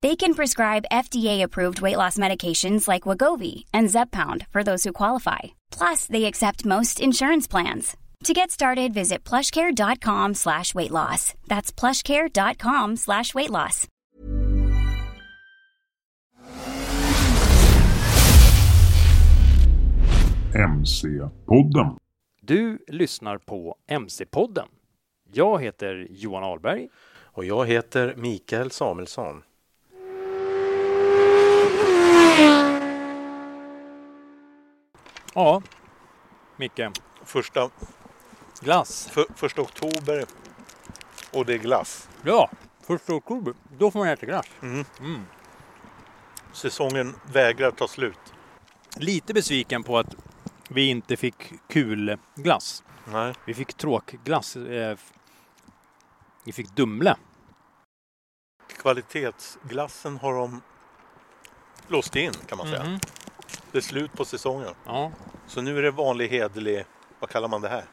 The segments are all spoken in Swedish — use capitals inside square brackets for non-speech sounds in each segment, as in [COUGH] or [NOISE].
They can prescribe FDA-approved weight loss medications like Wagovi and Zepbound for those who qualify. Plus, they accept most insurance plans. To get started, visit plushcare.com slash weight loss. That's plushcare.com slash weight loss. MC-podden. Du lyssnar på MC-podden. Jag heter Johan Ahlberg. Och jag heter Mikael Samuelsson. Ja, Micke. Första, Glass. för, första oktober och det är glass. Ja, första oktober. Då får man äta glass. Säsongen vägrar ta slut. Lite besviken på att vi inte fick kul glass. Nej. Vi fick tråkglass. Eh, vi fick Dumle. Kvalitetsglassen har de låst in kan man säga. Mhm. Det är slut på säsongen. Ja, Så nu är det vanlig hederlig, vad kallar man det här?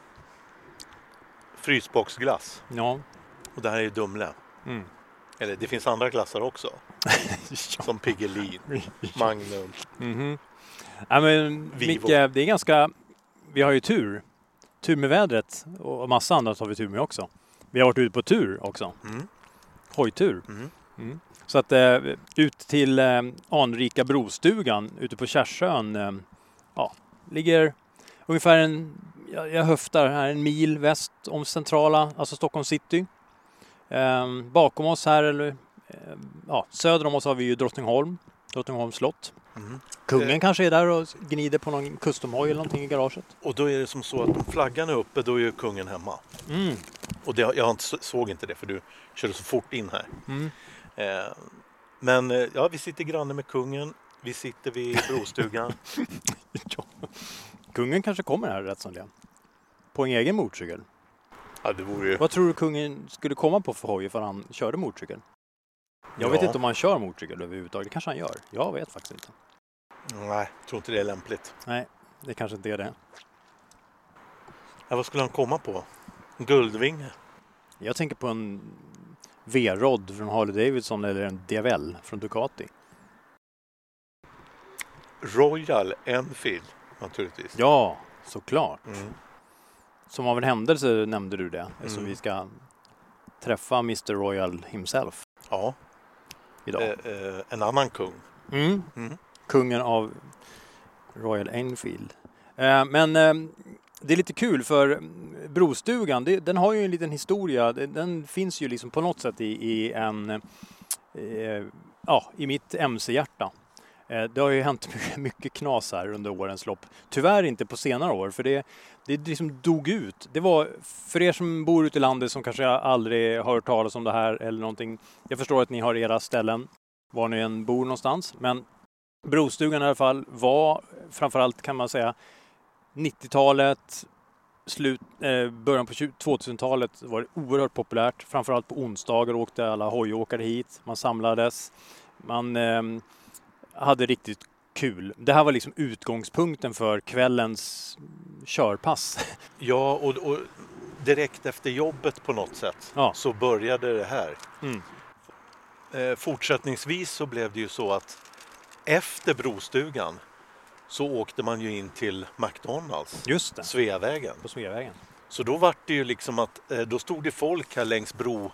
Frysboxglass. ja. Och det här är Dumle. Mm. Eller det finns andra glassar också. [LAUGHS] Som Piggelin, [LAUGHS] Magnum. Mhm. Ja, men. Micke, det är ganska... Vi har ju tur. Tur med vädret och massa annat har vi tur med också. Vi har varit ute på tur också. Mm. Hojtur. Mm. Mm. Så att eh, ut till eh, anrika brostugan ute på Kärsön. Eh, ja, ligger ungefär en, jag, jag höftar här, en mil väst om centrala, alltså Stockholm city. Eh, bakom oss här, eller ja, söder om oss har vi ju Drottningholm, Drottningholms slott. Mm. Kungen Eh. kanske är där och gnider på någon customhoj eller någonting i garaget. Och då är det som så att om flaggan är uppe då är ju kungen hemma. Mm. Och det, jag såg inte det för du körde så fort in här. Mm. Eh, men eh, ja, vi sitter granne med kungen. Vi sitter vid brostugan. [LAUGHS] Ja. Kungen kanske kommer här rätt som det. På en egen motorcykel. ja, det vore ju... Vad tror du kungen skulle komma på för hoj ifall han körde motorcykel? Jag vet Ja. inte om han kör motorcykel överhuvudtaget. Det kanske han gör. Jag vet faktiskt inte. Nej, jag tror inte det är lämpligt. Nej, det kanske inte är det. Ja, vad skulle han komma på? En guldvinge? Jag tänker på en V-rod från Harley Davidson eller en Diavel från Ducati. Royal Enfield naturligtvis. Ja, såklart. Mm. Som av en händelse nämnde du det. Eftersom Mm. vi ska träffa Mr Royal himself Ja, idag. eh, eh, en annan kung. Mm. Mm. Kungen av Royal Enfield. Eh, men eh, det är lite kul för Brostugan, det, den har ju en liten historia. Den, den finns ju liksom på något sätt i, i en, eh, ja, i mitt MC-hjärta. Eh, det har ju hänt [LAUGHS] mycket, mycket knas här under årens lopp. Tyvärr inte på senare år, för det, det liksom dog ut. Det var, för er som bor ute i landet som kanske aldrig har hört talas om det här eller någonting. Jag förstår att ni har era ställen var ni än bor någonstans. Men Brostugan i alla fall var framförallt kan man säga 90-talet, slut, eh, början på 2000-talet var det oerhört populärt. Framförallt på onsdagar åkte alla hojåkare hit. Man samlades. Man eh, hade riktigt kul. Det här var liksom utgångspunkten för kvällens körpass. [LAUGHS] Ja, och, och direkt efter jobbet på något sätt Ja. så började det här. Mm. eh, fortsättningsvis så blev det ju så att efter Brostugan så åkte man ju in till McDonalds, Just det, Sveavägen. på Sveavägen. Så då var det ju liksom att eh, då stod det folk här längs bro,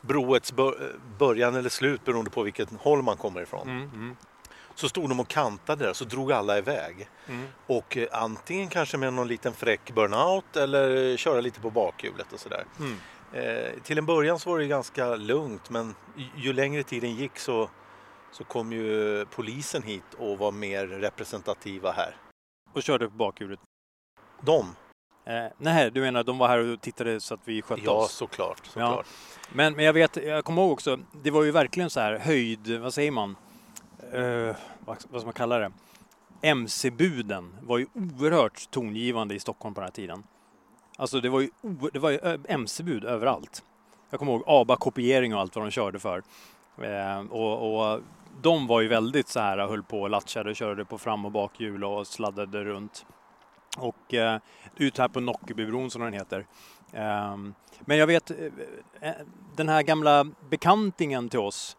broets eh, början eller slut beroende på vilket håll man kommer ifrån. Mm, mm, Så stod de och kantade där så drog alla iväg. mm. Och eh, antingen kanske med någon liten fräck burnout eller köra lite på bakhjulet och sådär. Mm. Eh, till en början så var det ganska lugnt men ju, ju längre tiden gick så, så kom ju polisen hit och var mer representativa här. Och körde på bakhjulet. De, Eh, nej, du menar de var här och tittade så att vi skötte ja oss? såklart. såklart. Men, men jag vet, jag kommer ihåg också, det var ju verkligen så här höjd, vad säger man? Eh, vad, vad ska man kalla det? MC-buden var ju oerhört tongivande i Stockholm på den här tiden. Alltså det var ju, det var ju ö- MC-bud överallt. Jag kommer ihåg ABA-kopiering och allt vad de körde för. Eh, och, och de var ju väldigt så här, höll på och latchade, körde på fram och bakhjul och sladdade runt. Och eh, ut här på Nockebybron som den heter. Ehm, men jag vet, eh, eh, den här gamla bekantingen till oss,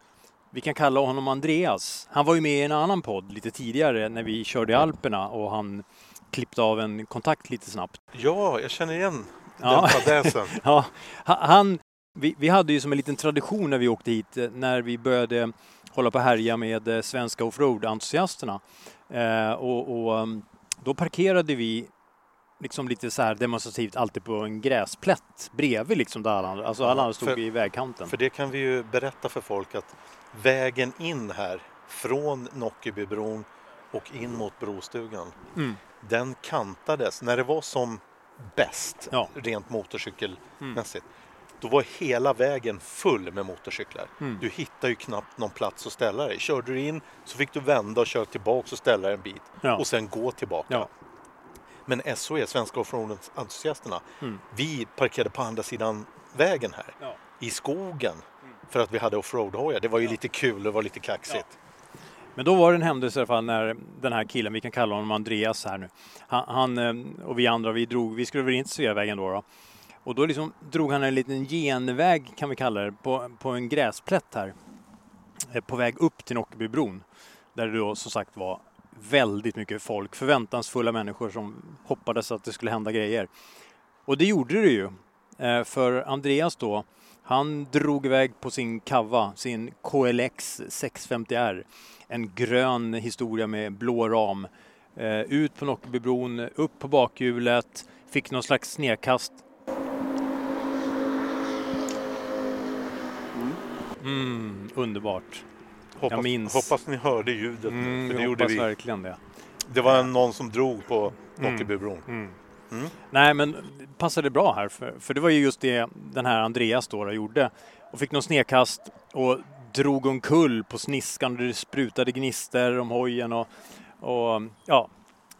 vi kan kalla honom Andreas. Han var ju med i en annan podd lite tidigare när vi körde i Alperna och han klippte av en kontakt lite snabbt. Ja, jag känner igen Ja. den fadäsen. [LAUGHS] Ja, ha- han, vi, vi hade ju som en liten tradition när vi åkte hit, eh, när vi började hålla på och härja med eh, svenska offroad-entusiasterna. Eh, och, och um, då parkerade vi liksom lite så här demonstrativt alltid på en gräsplätt bredvid liksom där alla andra, alltså alla andra stod för- i vägkanten. För det kan vi ju berätta för folk att vägen in här från Nockebybron och in mot Brostugan Mm. den kantades när det var som bäst Ja. rent motorcykelmässigt. Då var hela vägen full med motorcyklar. Mm. Du hittade ju knappt någon plats att ställa dig. Körde du in så fick du vända och köra tillbaka och ställa dig en bit Ja. och sen gå tillbaka. Ja. Men SOE, Svenska Offroad-entusiasterna, Mm. vi parkerade på andra sidan vägen här Ja. i skogen för att vi hade offroad-hojar. Det var ju lite kul det var lite kaxigt. Men då var det en händelse i alla fall när den här killen, vi kan kalla honom Andreas här nu, han, han eh, och vi andra, vi drog, vi skulle väl in till Sveavägen då, då. Och då liksom drog han en liten genväg kan vi kalla det, på, på en gräsplätt här. Eh, på väg upp till Nockebybron. Där det då som sagt var väldigt mycket folk, förväntansfulla människor som hoppades att det skulle hända grejer. Och det gjorde det ju. Eh, för Andreas då, han drog iväg på sin kava, sin KLX 650R. En grön historia med blå ram. Eh, ut på Nockebybron, upp på bakhjulet, fick någon slags snedkast. Mm, underbart. Hoppas, Jag minns. hoppas ni hörde ljudet Mm, för det gjorde vi. verkligen det. Det var någon som drog på Mm. Nockebybron. Mm. Mm. Nej, men passade bra här, för, för det var ju just det den här Andreas då, då gjorde. Och fick någon snedkast och drog omkull på sniskan och det sprutade gnister om hojen och, och ja.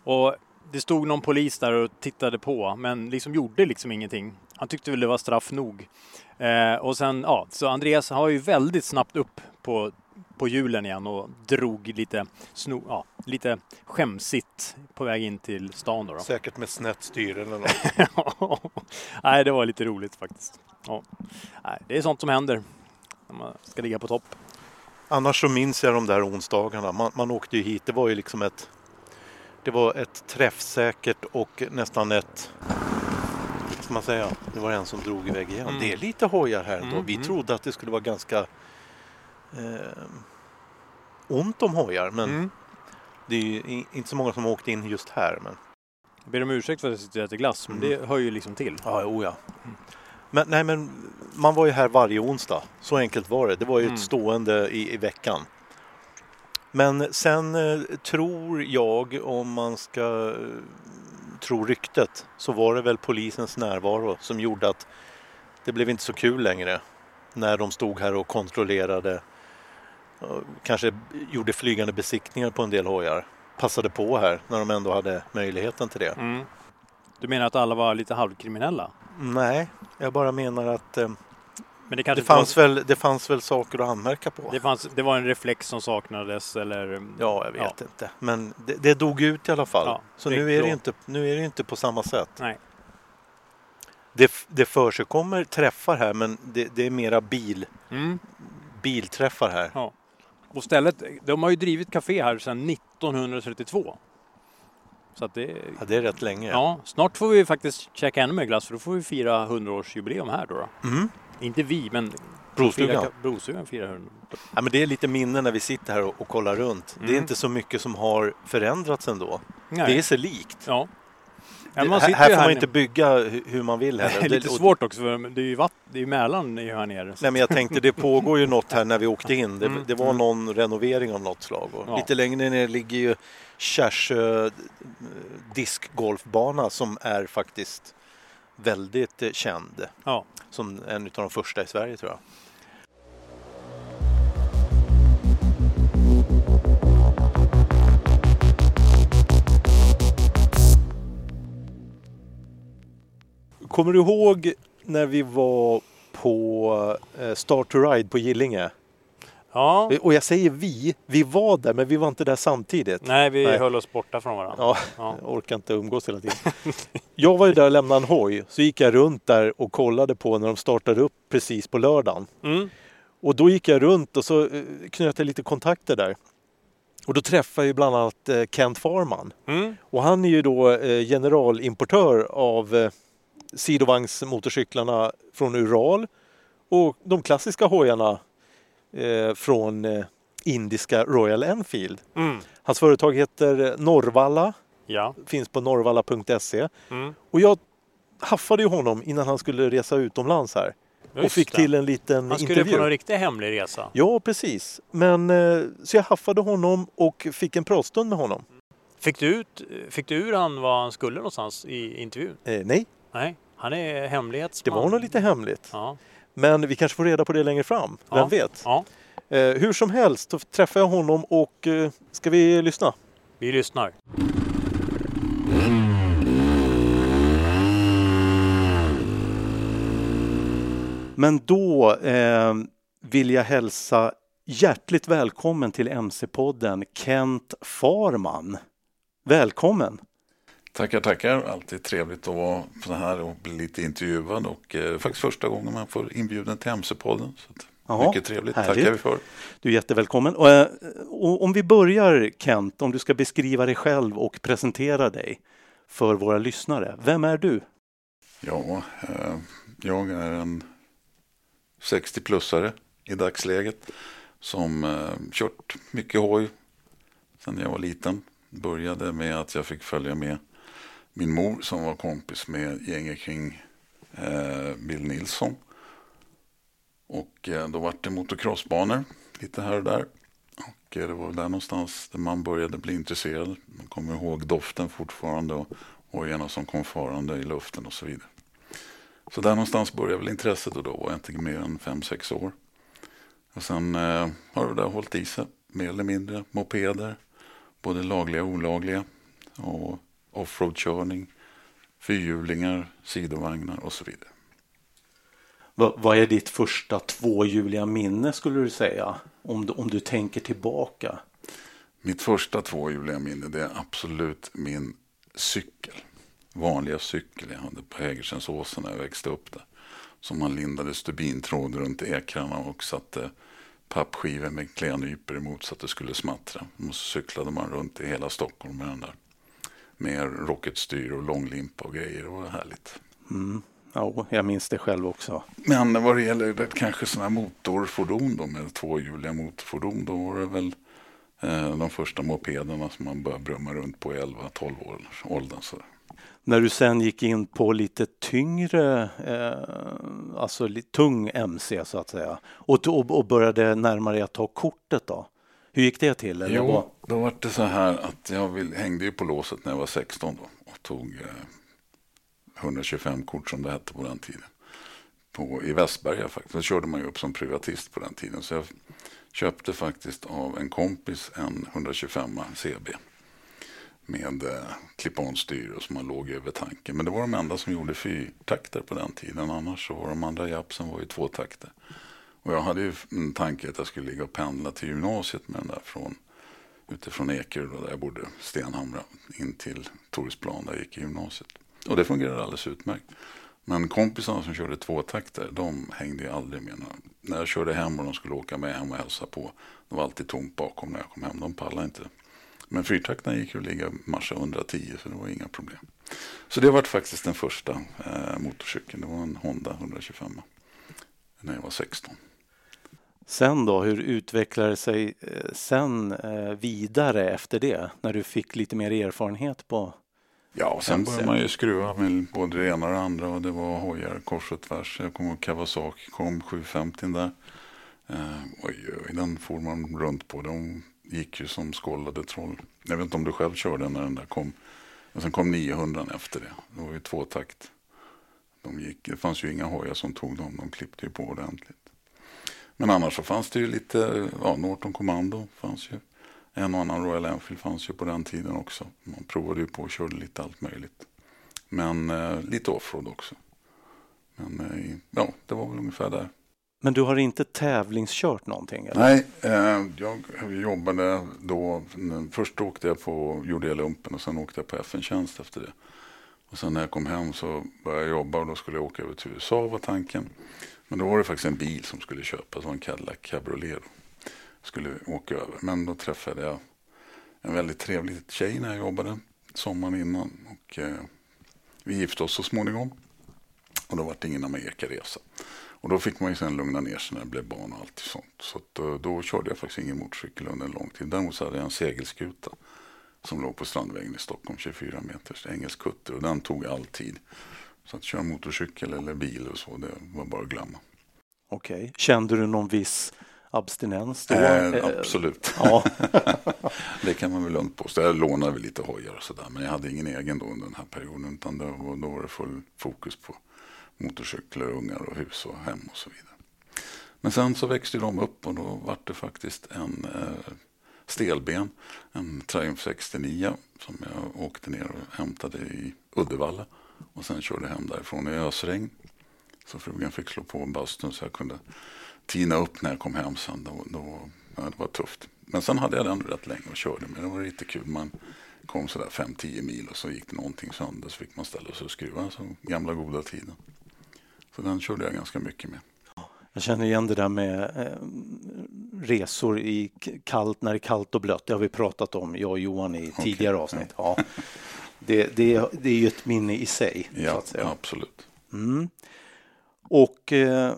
Och det stod någon polis där och tittade på, men liksom gjorde liksom ingenting. Han tyckte väl det var straff nog. Eh, och sen, ja, så Andreas har ju väldigt snabbt upp på, på hjulen igen och drog lite, sno, ja, lite skämsigt på väg in till stan då. då. Säkert med snett styre eller något. [LAUGHS] Nej, det var lite roligt faktiskt. Ja. Nej, det är sånt som händer när man ska ligga på topp. Annars så minns jag de där onsdagarna. Man, man åkte ju hit. Det var ju liksom ett det var ett träffsäkert och nästan ett ska man säga? Det var en som drog iväg igen. Mm. Det är lite hojar här ändå. Mm, Vi mm. trodde att det skulle vara ganska eh, ont om hojar men Mm. det är inte så många som har åkt in just här. Men, Jag ber om ursäkt för att jag sitter och äter glass, men Mm. det hör ju liksom till. ja, oh ja. Men, nej, men man var ju här varje onsdag. Så enkelt var det. Det var ju Mm. ett stående i, i veckan. Men sen eh, tror jag, om man ska tro ryktet, så var det väl polisens närvaro som gjorde att det blev inte så kul längre när de stod här och kontrollerade. Kanske gjorde flygande besiktningar på en del hojar. Passade på här när de ändå hade möjligheten till det. Mm. Du menar att alla var lite halvkriminella? Nej, jag bara menar att eh, Men det kanske det, fanns var, väl, det fanns väl saker att anmärka på. det, fanns, det var en reflex som saknades eller? Ja, jag vet inte. Men det, det dog ut i alla fall. Ja, Så nu är, det inte, nu är det inte på samma sätt. Nej. Det, det förekommer träffar här men det, det är mera bil, Mm. bilträffar här. Ja. Och stället, de har ju drivit café här sedan 1932. Så det, Ja, det är rätt länge. ja, snart får vi faktiskt käka ännu mer glass för då får vi fira 100-årsjubileum här då. då. Mm. Inte vi, men Brostugan. Brostugan firar 100. Ja, men det är lite minnen när vi sitter här och, och kollar runt. Det är Mm. inte så mycket som har förändrats ändå. Nej. Det är sig likt. Ja. Ja, Det, här, här får man här inte nere. bygga hu- hur man vill Det är heller. lite svårt också för det är ju vatt, det är ju Mälaren här nere. Nej, men jag tänkte det pågår ju något här när vi åkte in. Det, Mm. det var någon renovering av något slag. Ja. Lite längre ner ligger ju Kärsö diskgolfbana som är faktiskt väldigt eh, känd. Ja. Som en av de första i Sverige tror jag. Kommer du ihåg när vi var på eh, Start to Ride på Gillinge? Ja. Och jag säger vi, vi var där men vi var inte där samtidigt. Nej, vi Nej. höll oss borta från varandra. Ja, Ja. jag orkar inte umgås hela tiden. [LAUGHS] Jag var ju där och lämnade en hoj, så gick jag runt där och kollade på när de startade upp precis på lördagen. Mm. Och då gick jag runt och så eh, knöt jag lite kontakter där. Och då träffade jag bland annat eh, Kent Farman. Mm. Och han är ju då eh, generalimportör av eh, sidovagnsmotorcyklarna från Ural och de klassiska hojarna eh, från eh, indiska Royal Enfield. Mm. Hans företag heter Norvalla, Ja. finns på norvalla.se. Mm. Och jag haffade ju honom innan han skulle resa utomlands här och Just fick det. till en liten Han skulle intervju. på någon riktig hemlig resa. Ja, precis. Men eh, så jag haffade honom och fick en pratstund med honom. Fick du, ut, fick du ur han var han skulle någonstans i intervjun? Eh, nej, Nej, han är det hemlighetsman. var nog lite hemligt. Ja. Men vi kanske får reda på det längre fram. Vem Ja. vet? ja, Eh, hur som helst så träffade jag honom och eh, ska vi lyssna? vi lyssnar. Men då eh, vill jag hälsa hjärtligt välkommen till MC-podden Kent Farman. Välkommen! Tackar, tackar. Alltid trevligt att vara så här och bli lite intervjuad. Och eh, faktiskt första gången man får inbjuden till MC-podden. Jaha, mycket trevligt. härligt. Tackar vi för. Du är jättevälkommen. Och, eh, och om vi börjar Kent, om du ska beskriva dig själv och presentera dig för våra lyssnare. Vem är du? Ja, eh, jag är en 60-plussare i dagsläget. Som eh, kört mycket hoj sedan jag var liten. Började med att jag fick följa med min mor som var kompis med gänget kring eh, Bill Nilsson. Och eh, då var det motocrossbanor lite här och där. Och eh, det var där någonstans där man började bli intresserad. Man kommer ihåg doften fortfarande och hojarna som kom farande i luften och så vidare. Så där någonstans började väl intresset och då var jag inte mer än 5-6 år. Och sen eh, har det där hållit i sig mer eller mindre. Mopeder, både lagliga och olagliga. Och offroadkörning, fyrhjulingar, sidovagnar och så vidare. Va, vad är ditt första tvåhjuliga minne skulle du säga? Om du, om du tänker tillbaka. Mitt första tvåhjuliga minne det är absolut min cykel. Vanliga cykel jag hade på Hägerstensåsen när jag växte upp där. Som man lindade stubintråd runt ekrarna och satte pappskivor med klennypor emot så att det skulle smattra. Och så cyklade man runt i hela Stockholm med den där. Med rocketstyr och långlimpa och grejer. Det var härligt. Mm. Ja, jag minns det själv också. Men vad det gäller det, kanske sådana motorfordon då med tvåhjuliga motorfordon. Då var det väl eh, de första mopederna som man började brumma runt på i 11-12 års åldern. Så. När du sen gick in på lite tyngre, eh, alltså lite tung MC så att säga och, och, och började närma dig att ta kortet då? Hur gick det till? Eller vad? Jo, då var det så här att jag vill, hängde ju på låset när jag var 16 då och tog eh, 125 kort som det hette på den tiden. På, I Västberga faktiskt. Då körde man ju upp som privatist på den tiden. Så jag köpte faktiskt av en kompis en 125 CB. Med eh, clip-on-styr och som man låg över tanken. Men det var de enda som gjorde fyrtakter på den tiden. Annars så var de andra japsen var ju tvåtakter. Och jag hade ju en tanke att jag skulle ligga och pendla till gymnasiet med den där från utifrån Ekerö där jag bodde, Stenhamra, in till Torsplan där jag gick i gymnasiet. Och det fungerade alldeles utmärkt. Men kompisarna som körde tvåtakter, de hängde ju aldrig med. När jag körde hem och de skulle åka med hem och hälsa på, det var alltid tomt bakom när jag kom hem. De pallade inte. Men fyrtakterna gick ju att ligga marscha 110 så det var inga problem. Så det var faktiskt den första eh, motorcykeln. Det var en Honda 125 när jag var 16. Sen då, hur utvecklade det sig eh, sen eh, vidare efter det? När du fick lite mer erfarenhet på Ja, och sen började man ju skruva med både det ena och det andra och det var hojar kors och tvärs. Jag kommer ihåg Kawasaki kom 750 där. Eh, oj, oj, den får man runt på. De gick ju som skållade troll. Jag vet inte om du själv körde när den där kom. Och sen kom 900 efter det. Det var ju tvåtakt. De gick, det fanns ju inga hojar som tog dem. De klippte ju på ordentligt. Men annars så fanns det ju lite, ja, Norton Commando fanns ju. En och annan Royal Enfield fanns ju på den tiden också. Man provade ju på och körde lite allt möjligt. Men eh, lite offroad också. Men eh, ja, det var väl ungefär där. Men du har inte tävlingskört någonting? Eller? Nej, eh, jag jobbade då. Först åkte jag på, gjorde jag lumpen och sen åkte jag på FN-tjänst efter det. Och sen när jag kom hem så började jag jobba och då skulle jag åka över till USA var tanken. Men då var det faktiskt en bil som skulle köpas, en Cadillac Cabriolet. Skulle åka över. Men då träffade jag en väldigt trevlig tjej när jag jobbade sommaren innan. Och eh, vi gifte oss så småningom. Och då var det ingen Amerikaresa. Och då fick man ju sen lugna ner sig när det blev barn och allt sånt. Så då, eh, då körde jag faktiskt ingen motorcykel under en lång tid. Däremot så hade jag en segelskuta som låg på Strandvägen i Stockholm, 24 meters engelsk kutter och den tog all tid. Så att köra motorcykel eller bil och så, det var bara att glömma. Okej, okay. kände du någon viss abstinens då? Eh, absolut. [LAUGHS] Ja. [LAUGHS] det kan man väl lugnt påstå. Jag lånade väl lite hojar och sådär, men jag hade ingen egen då under den här perioden, utan då, då var det full fokus på motorcyklar, ungar och hus och hem och så vidare. Men sen så växte de upp och då var det faktiskt en eh, stelben, en Triumph 69 som jag åkte ner och hämtade i Uddevalla och sen körde hem därifrån i ösregn. Så frugan fick slå på bastun så jag kunde tina upp när jag kom hem sen. Då, då, ja, det var tufft. Men sen hade jag den rätt länge och körde med. Det var lite kul. Man kom sådär 5-10 mil och så gick det någonting sönder så fick man ställa sig och skruva. Så gamla goda tiden. Så den körde jag ganska mycket med. Jag känner igen det där med eh, resor i kallt, när det är kallt och blött. Det har vi pratat om, jag och Johan, i okay. tidigare avsnitt. Ja. [LAUGHS] Det, det, det är ju ett minne i sig. Ja, absolut. Mm. Och eh,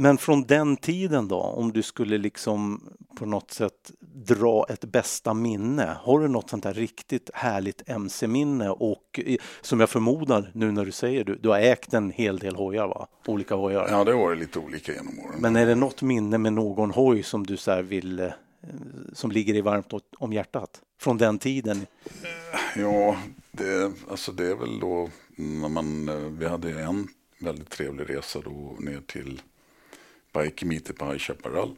men från den tiden då, om du skulle liksom på något sätt dra ett bästa minne. Har du något sånt där riktigt härligt mc-minne och som jag förmodar nu när du säger du, du har ägt en hel del hojar va? Olika hojar. Ja, det har varit lite olika genom åren. Men är det något minne med någon hoj som du så vill eh, som ligger i varmt om hjärtat från den tiden? Ja, det, alltså det är väl då när man, eh, vi hade en väldigt trevlig resa då ner till Bike Meet på High Chaparral.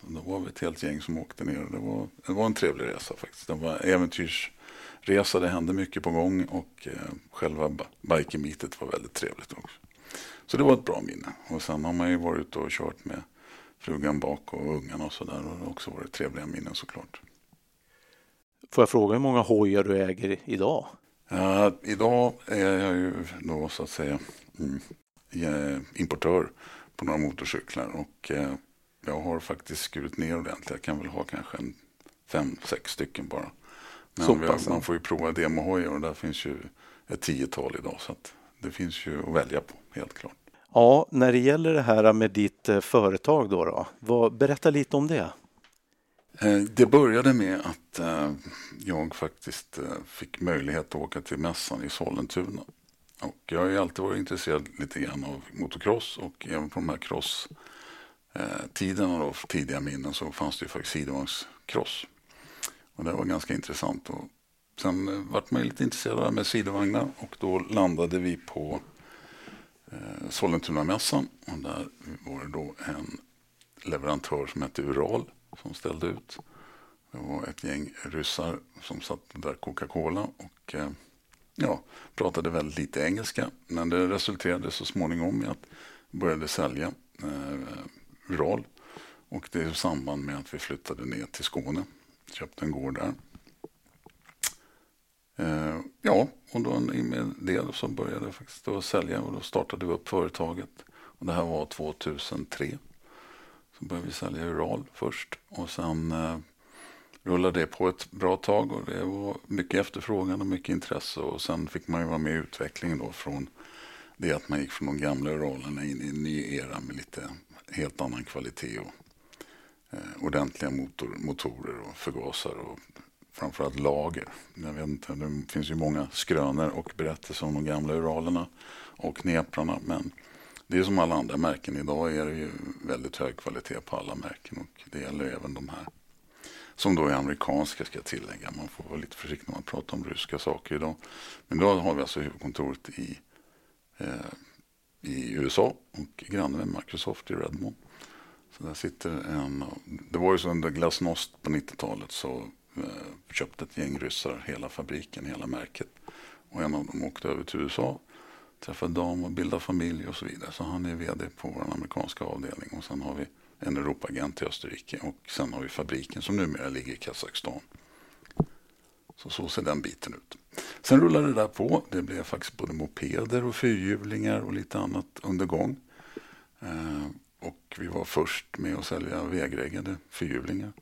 Då var vi ett helt gäng som åkte ner. Det var, det var en trevlig resa faktiskt. Det var äventyrsresa, det hände mycket på gång och eh, själva Bike Meetet var väldigt trevligt också. Så det var ett bra minne. Och sen har man ju varit ute och kört med frugan bak och ungarna och sådär. Och det har också varit trevliga minnen såklart. Får jag fråga hur många hojar du äger idag? Ja, idag är jag ju då så att säga mm, eh, importör på några motorcyklar. Och eh, jag har faktiskt skurit ner ordentligt. Jag kan väl ha kanske en fem, sex stycken bara. Men har, man får ju prova demohojar och där finns ju ett tiotal idag. Så det finns ju att välja på, helt klart. Ja, när det gäller det här med ditt eh, företag då, då vad, berätta lite om det. Eh, det började med att eh, jag faktiskt eh, fick möjlighet att åka till mässan i Sollentuna och jag har ju alltid varit intresserad lite grann av motocross och även på de här crosstiderna, då, tidiga minnen, så fanns det ju faktiskt sidovagnscross. Och det var ganska intressant. Och sen vart man lite intresserad med sidovagnar och då landade vi på eh, Sollentunamässan och där var det då en leverantör som hette Ural som ställde ut. Det var ett gäng ryssar som satt där Coca-Cola och eh, ja, pratade väldigt lite engelska. Men det resulterade så småningom i att vi började sälja eh, Ural. Och det är i samband med att vi flyttade ner till Skåne. Köpte en gård där. Eh, ja, och då med det så började jag faktiskt att sälja och då startade vi upp företaget. Och det här var 2003. Så började vi sälja Ural först och sen eh, rullade det på ett bra tag och det var mycket efterfrågan och mycket intresse och sen fick man ju vara med i utvecklingen då från det att man gick från de gamla Uralerna in i en ny era med lite helt annan kvalitet och eh, ordentliga motor, motorer och förgasare och framförallt lager. Jag vet inte, det finns ju många skrönor och berättelser om de gamla Uralerna och Neprarna men det är som alla andra märken. Idag är det ju väldigt hög kvalitet på alla märken och det gäller även de här. Som då är amerikanska ska jag tillägga. Man får vara lite försiktig när man pratar om ryska saker idag. Men då har vi alltså huvudkontoret i, eh, i USA och granne med Microsoft i Redmond. Så där sitter en, det var ju så under glasnost på 90-talet så eh, köpte ett gäng ryssar hela fabriken, hela märket. Och en av dem åkte över till USA träffa dem och bilda familj och så vidare. Så han är vd på vår amerikanska avdelning och sen har vi en Europaagent i Österrike och sen har vi fabriken som numera ligger i Kazakstan. Så så ser den biten ut. Sen rullade det där på. Det blev faktiskt både mopeder och fyrhjulingar och lite annat under gång. Eh, och vi var först med att sälja vägreggade fyrhjulingar.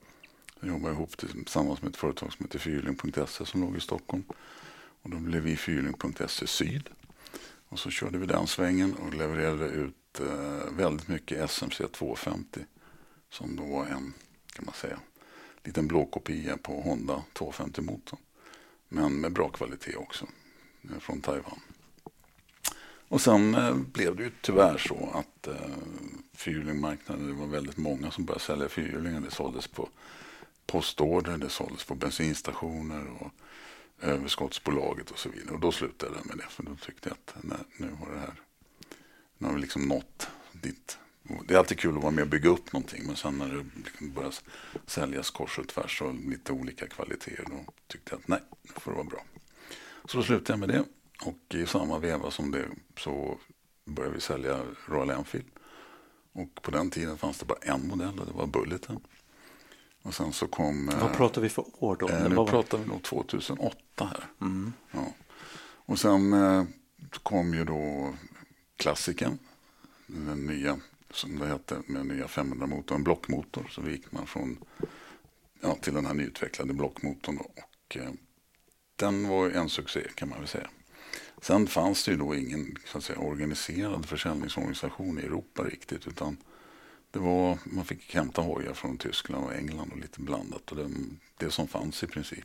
Jag jobbade ihop tillsammans med ett företag som heter fyrhjuling.se som låg i Stockholm. Och då blev vi fyrhjuling.se Syd. Och så körde vi den svängen och levererade ut eh, väldigt mycket SMC 250 som då var en, kan man säga, liten blå kopia på Honda 250-motorn. Men med bra kvalitet också, eh, från Taiwan. Och sen eh, blev det ju tyvärr så att eh, fyrhjulingmarknaden, det var väldigt många som började sälja fyrhjulingar. Det såldes på postorder, det såldes på bensinstationer och överskottsbolaget och så vidare. Och då slutade jag med det för då tyckte jag att nej, nu har det här, nu har vi liksom nått dit. Det är alltid kul att vara med och bygga upp någonting men sen när det liksom börjar säljas kors och tvärs och lite olika kvaliteter då tyckte jag att nej, nu får det vara bra. Så då slutade jag med det och i samma veva som det så började vi sälja Royal Enfield. Och på den tiden fanns det bara en modell och det var Bulleten. Och sen så kom... Vad eh, pratar vi för år då? Eh, nu var... pratar vi nog 2008 här. Mm. Ja. Och sen eh, kom ju då klassiken, den nya, som det hette, med nya 500-motorn, en blockmotor. Så gick man från, ja, till den här nyutvecklade blockmotorn. Då. Och, eh, den var en succé kan man väl säga. Sen fanns det ju då ingen så att säga, organiserad försäljningsorganisation i Europa riktigt. utan det var, man fick hämta hojar från Tyskland och England och lite blandat. Och det, det som fanns i princip.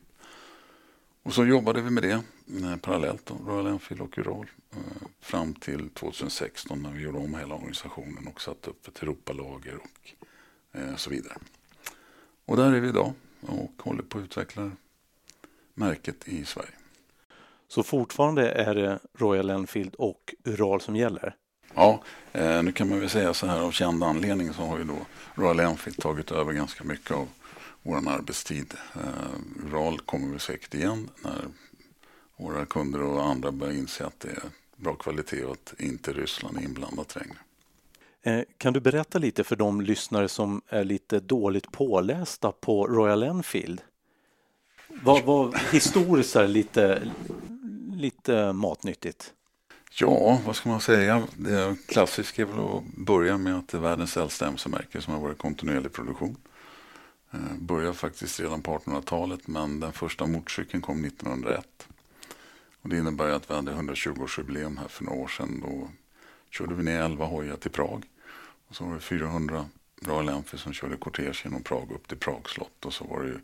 Och så jobbade vi med det eh, parallellt, då, Royal Enfield och Ural. Eh, fram till 2016 när vi gjorde om hela organisationen och satte upp ett Europalager och eh, så vidare. Och där är vi idag och håller på att utveckla märket i Sverige. Så fortfarande är det Royal Enfield och Ural som gäller? Ja, eh, nu kan man väl säga så här av känd anledning så har ju då Royal Enfield tagit över ganska mycket av vår arbetstid. Eh, Ural kommer vi säkert igen när våra kunder och andra börjar inse att det är bra kvalitet och att inte Ryssland är inblandat längre. Eh, kan du berätta lite för de lyssnare som är lite dåligt pålästa på Royal Enfield? Vad, vad historiskt är lite, lite matnyttigt? Ja, vad ska man säga? Det klassiska är väl att börja med att det är världens äldsta mc-märke som har varit kontinuerlig produktion. Eh, började faktiskt redan på 1800-talet men den första motorcykeln kom 1901. Och det innebär att vi hade 120-årsjubileum här för några år sedan. Då körde vi ner 11 hojar till Prag. Och så var det 400 Royal Enfield som körde kortege genom Prag upp till Prag slott. Och så var det ju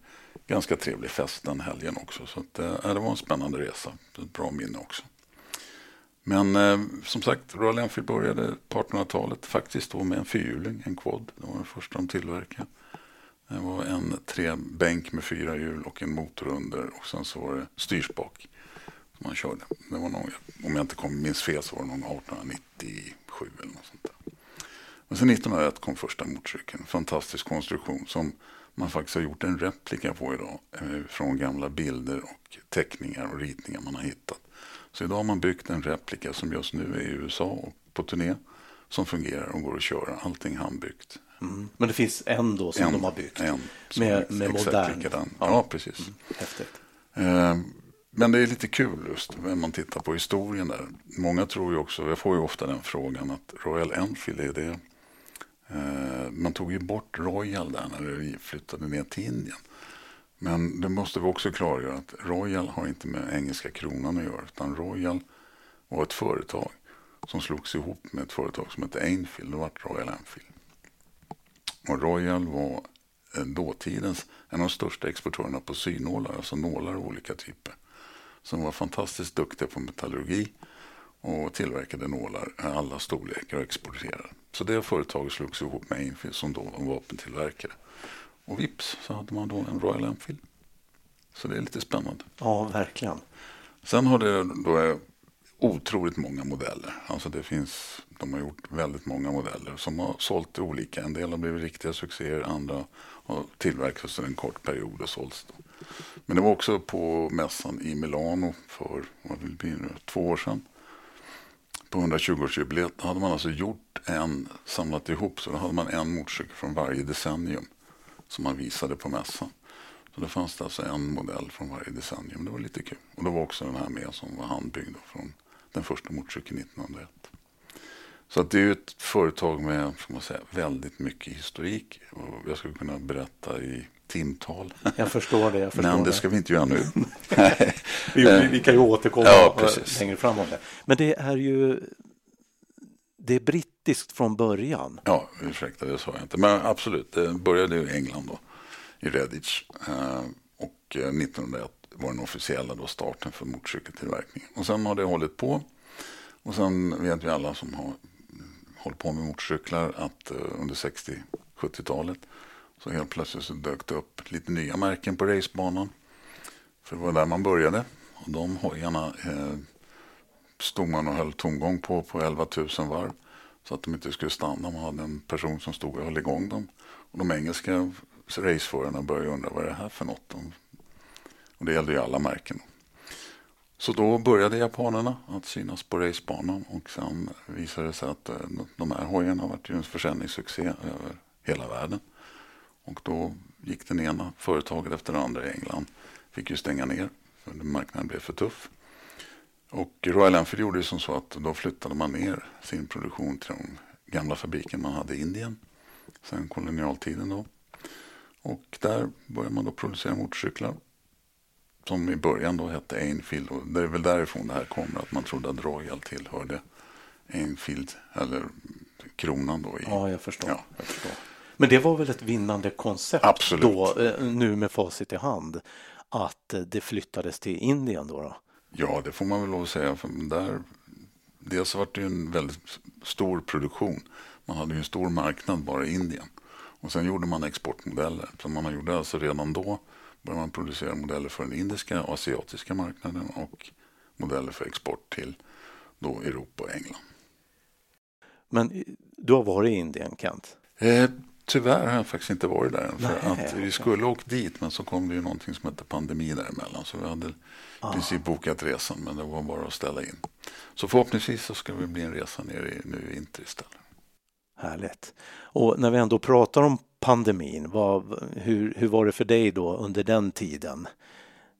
ganska trevlig fest den helgen också. Så att, äh, det var en spännande resa. Ett bra minne också. Men eh, som sagt, Royal Enfield började på 1800-talet faktiskt då med en fyrhjuling, en quad. Det var den första de tillverkade. Det var en trebänk med fyra hjul och en motor under och sen så var det styrspak som man körde. Det var någon, om jag inte kom, minns fel så var det nog 1897 eller något sånt där. Men sen 1901 kom första motorcykeln. Fantastisk konstruktion som man faktiskt har gjort en replika på idag eh, från gamla bilder och teckningar och ritningar man har hittat. Så idag har man byggt en replika som just nu är i USA och på turné som fungerar och går att köra. Allting handbyggt. Mm. Men det finns en då som en, de har byggt? En med, med modern? Ja, ja, precis. Mm. Häftigt. Eh, men det är lite kul just när man tittar på historien där. Många tror ju också, jag får ju ofta den frågan att Royal Enfield är det. Eh, man tog ju bort Royal där när det flyttade ner till Indien. Men det måste vi också klargöra att Royal har inte med engelska kronan att göra. Utan Royal var ett företag som slogs ihop med ett företag som hette Enfield. Det var Royal Enfield. Och Royal var eh, dåtidens en av de största exportörerna på synålar, alltså nålar av olika typer. Som var fantastiskt duktiga på metallurgi och tillverkade nålar i alla storlekar och exporterade. Så det företaget slogs ihop med Enfield som då var vapentillverkare. Och vips så hade man då en Royal Enfield. Så det är lite spännande. Ja, verkligen. Sen har det då otroligt många modeller. Alltså det finns, de har gjort väldigt många modeller som har sålt olika. En del har blivit riktiga succéer, andra har tillverkats under en kort period och sålts. Men det var också på mässan i Milano för vad det blir nu, två år sedan. På 120-årsjubileet hade man alltså gjort en, samlat ihop, så då hade man en motorcykel från varje decennium som man visade på mässan. Så det fanns det alltså en modell från varje decennium. Det var lite kul. Och det var också den här med som var handbyggd från den första motorcykeln 1901. Så att det är ett företag med ska man säga, väldigt mycket historik. Och jag skulle kunna berätta i timtal. Jag förstår det. Jag förstår Men det ska vi inte göra nu. [LAUGHS] vi, vi, kan ju återkomma ja, längre fram om det. Men det är ju det är brittiskt från början. Ja, ursäkta, det sa jag inte. Men absolut, det började i England då, i Redditch. Eh, och eh, 1901 var den officiella då starten för motorcykeltillverkningen. Och sen har det hållit på. Och sen vet vi alla som har hållit på med motorcyklar att eh, under 60-70-talet så helt plötsligt så dök det upp lite nya märken på racebanan. För det var där man började. Och de hojarna eh, stod man och höll tomgång på på 11 000 varv. Så att de inte skulle stanna. Man hade en person som stod och höll igång dem. Och de engelska raceförarna började undra vad är det här för något. Och det gällde ju alla märken. Så då började japanerna att synas på racebanan och sen visade det sig att eh, de här hojarna varit ju en försäljningssuccé över hela världen. Och då gick den ena företaget efter det andra i England. Fick ju stänga ner för marknaden blev för tuff. Och Royal Enfield gjorde det som så att då flyttade man ner sin produktion till de gamla fabriken man hade i Indien. Sen kolonialtiden då. Och där började man då producera motorcyklar. Som i början då hette Enfield. Och det är väl därifrån det här kommer att man trodde att Royal tillhörde Enfield. Eller kronan då. I, ja, jag förstår. Ja. jag förstår. Men det var väl ett vinnande koncept Absolut. då, eh, nu med facit i hand, att det flyttades till Indien då? då? Ja, det får man väl lov att säga. För där, dels var det en väldigt stor produktion. Man hade ju en stor marknad bara i Indien. Och sen gjorde man exportmodeller. Så man gjorde alltså redan då började man producera modeller för den indiska och asiatiska marknaden och modeller för export till då Europa och England. Men du har varit i Indien, Kent? Eh, Tyvärr har jag faktiskt inte varit där än. För att vi skulle åkt dit men så kom det ju någonting som hette pandemi däremellan. Så vi hade ah. princip bokat resan men det var bara att ställa in. Så förhoppningsvis så ska vi bli en resa ner i, nu i vinter istället. Härligt. Och när vi ändå pratar om pandemin, vad, hur, hur var det för dig då under den tiden?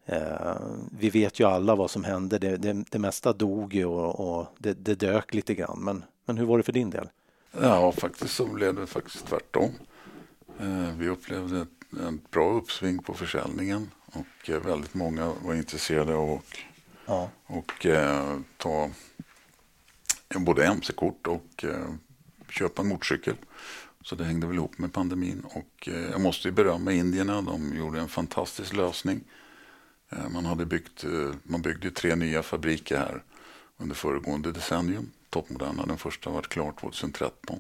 Eh, vi vet ju alla vad som hände. Det, det, det mesta dog ju och, och det, det dök lite grann. Men, men hur var det för din del? Ja, faktiskt så blev det faktiskt tvärtom. Eh, vi upplevde ett, ett bra uppsving på försäljningen och eh, väldigt många var intresserade av att ja. och, eh, ta både mc-kort och eh, köpa en motorcykel. Så det hängde väl ihop med pandemin. Och eh, jag måste ju berömma indierna. De gjorde en fantastisk lösning. Eh, man, hade byggt, man byggde tre nya fabriker här under föregående decennium toppmoderna. Den första var klar 2013.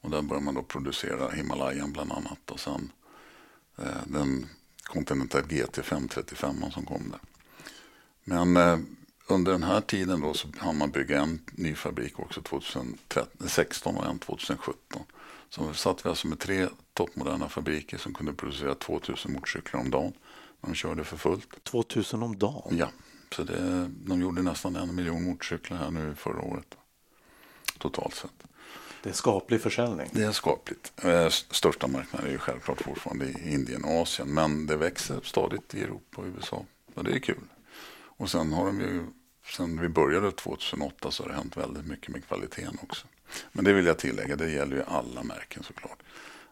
Och där började man då producera Himalayan bland annat. Och sen eh, den Continental GT 535 som kom där. Men eh, under den här tiden då så hann man bygga en ny fabrik också 2016 och en 2017. Så satt vi alltså med tre toppmoderna fabriker som kunde producera 2000 motorcyklar om dagen. De körde för fullt. 2000 om dagen? Ja, så det, de gjorde nästan en miljon motorcyklar här nu förra året totalt sett. Det är skaplig försäljning. Det är skapligt. Eh, största marknaden är ju självklart fortfarande i Indien och Asien. Men det växer stadigt i Europa och USA. Och det är kul. Och sen har de ju, sen vi började 2008 så har det hänt väldigt mycket med kvaliteten också. Men det vill jag tillägga, det gäller ju alla märken såklart.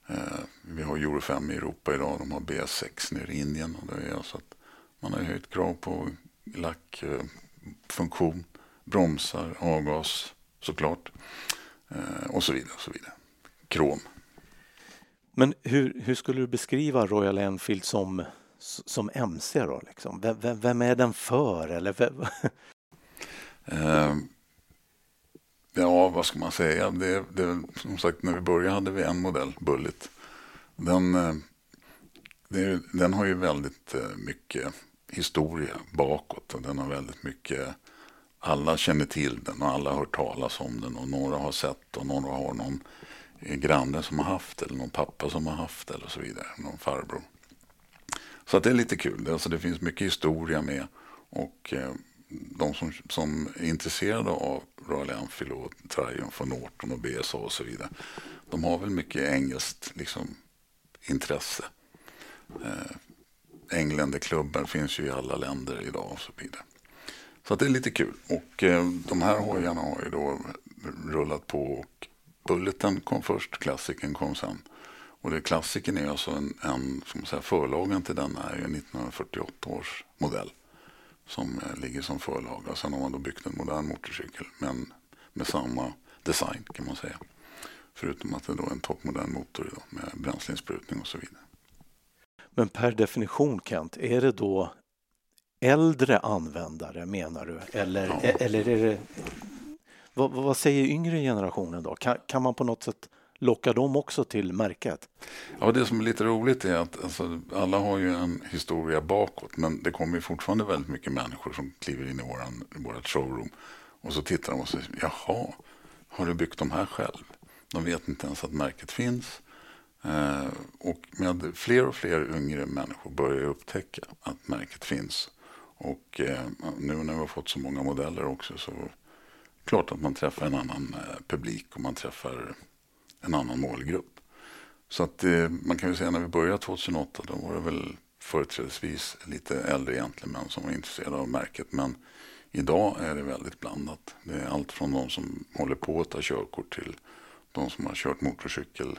Eh, vi har Euro 5 i Europa idag, de har BS6 nere i Indien. Och det är alltså att man har höjt krav på lackfunktion, eh, bromsar, avgas såklart och så vidare. Och så vidare. Krom. Men hur, hur skulle du beskriva Royal Enfield som, som MC då? Liksom? Vem, vem är den för? Eller vem? Eh, ja, vad ska man säga? Det, det, som sagt, när vi började hade vi en modell, Bullet. Den, eh, det, den har ju väldigt eh, mycket historia bakåt och den har väldigt mycket alla känner till den och alla har hört talas om den och några har sett och några har någon eh, granne som har haft eller någon pappa som har haft eller så vidare, någon farbror. Så att det är lite kul, alltså det finns mycket historia med och eh, de som, som är intresserade av Royal Enfield och Triumph och Norton och BSA och så vidare, de har väl mycket engelskt liksom, intresse. Eh, Engländerklubbar finns ju i alla länder idag och så vidare. Så att det är lite kul. Och eh, de här hojarna har ju då rullat på och Bulleten kom först, klassiken kom sen. Och det klassiken är alltså en, en som säga, förlagen till den är ju 1948 års modell som eh, ligger som förlaga. Sen har man då byggt en modern motorcykel men med samma design kan man säga. Förutom att det då är en toppmodern motor idag med bränsleinsprutning och så vidare. Men per definition Kent, är det då äldre användare menar du? Eller, ja. eller är det... Vad, vad, säger yngre generationen då? Kan, kan man på något sätt locka dem också till märket? Ja, det som är lite roligt är att alltså, alla har ju en historia bakåt men det kommer fortfarande väldigt mycket människor som kliver in i våran, vårat showroom och så tittar de och säger jaha, har du byggt de här själv? De vet inte ens att märket finns. Eh, och med fler och fler yngre människor börjar upptäcka att märket finns. Och eh, nu när vi har fått så många modeller också så är det klart att man träffar en annan eh, publik och man träffar en annan målgrupp. Så att eh, man kan ju säga när vi började 2008 då var det väl företrädesvis lite äldre gentlemän som var intresserade av märket. Men idag är det väldigt blandat. Det är allt från de som håller på att ta körkort till de som har kört motorcykel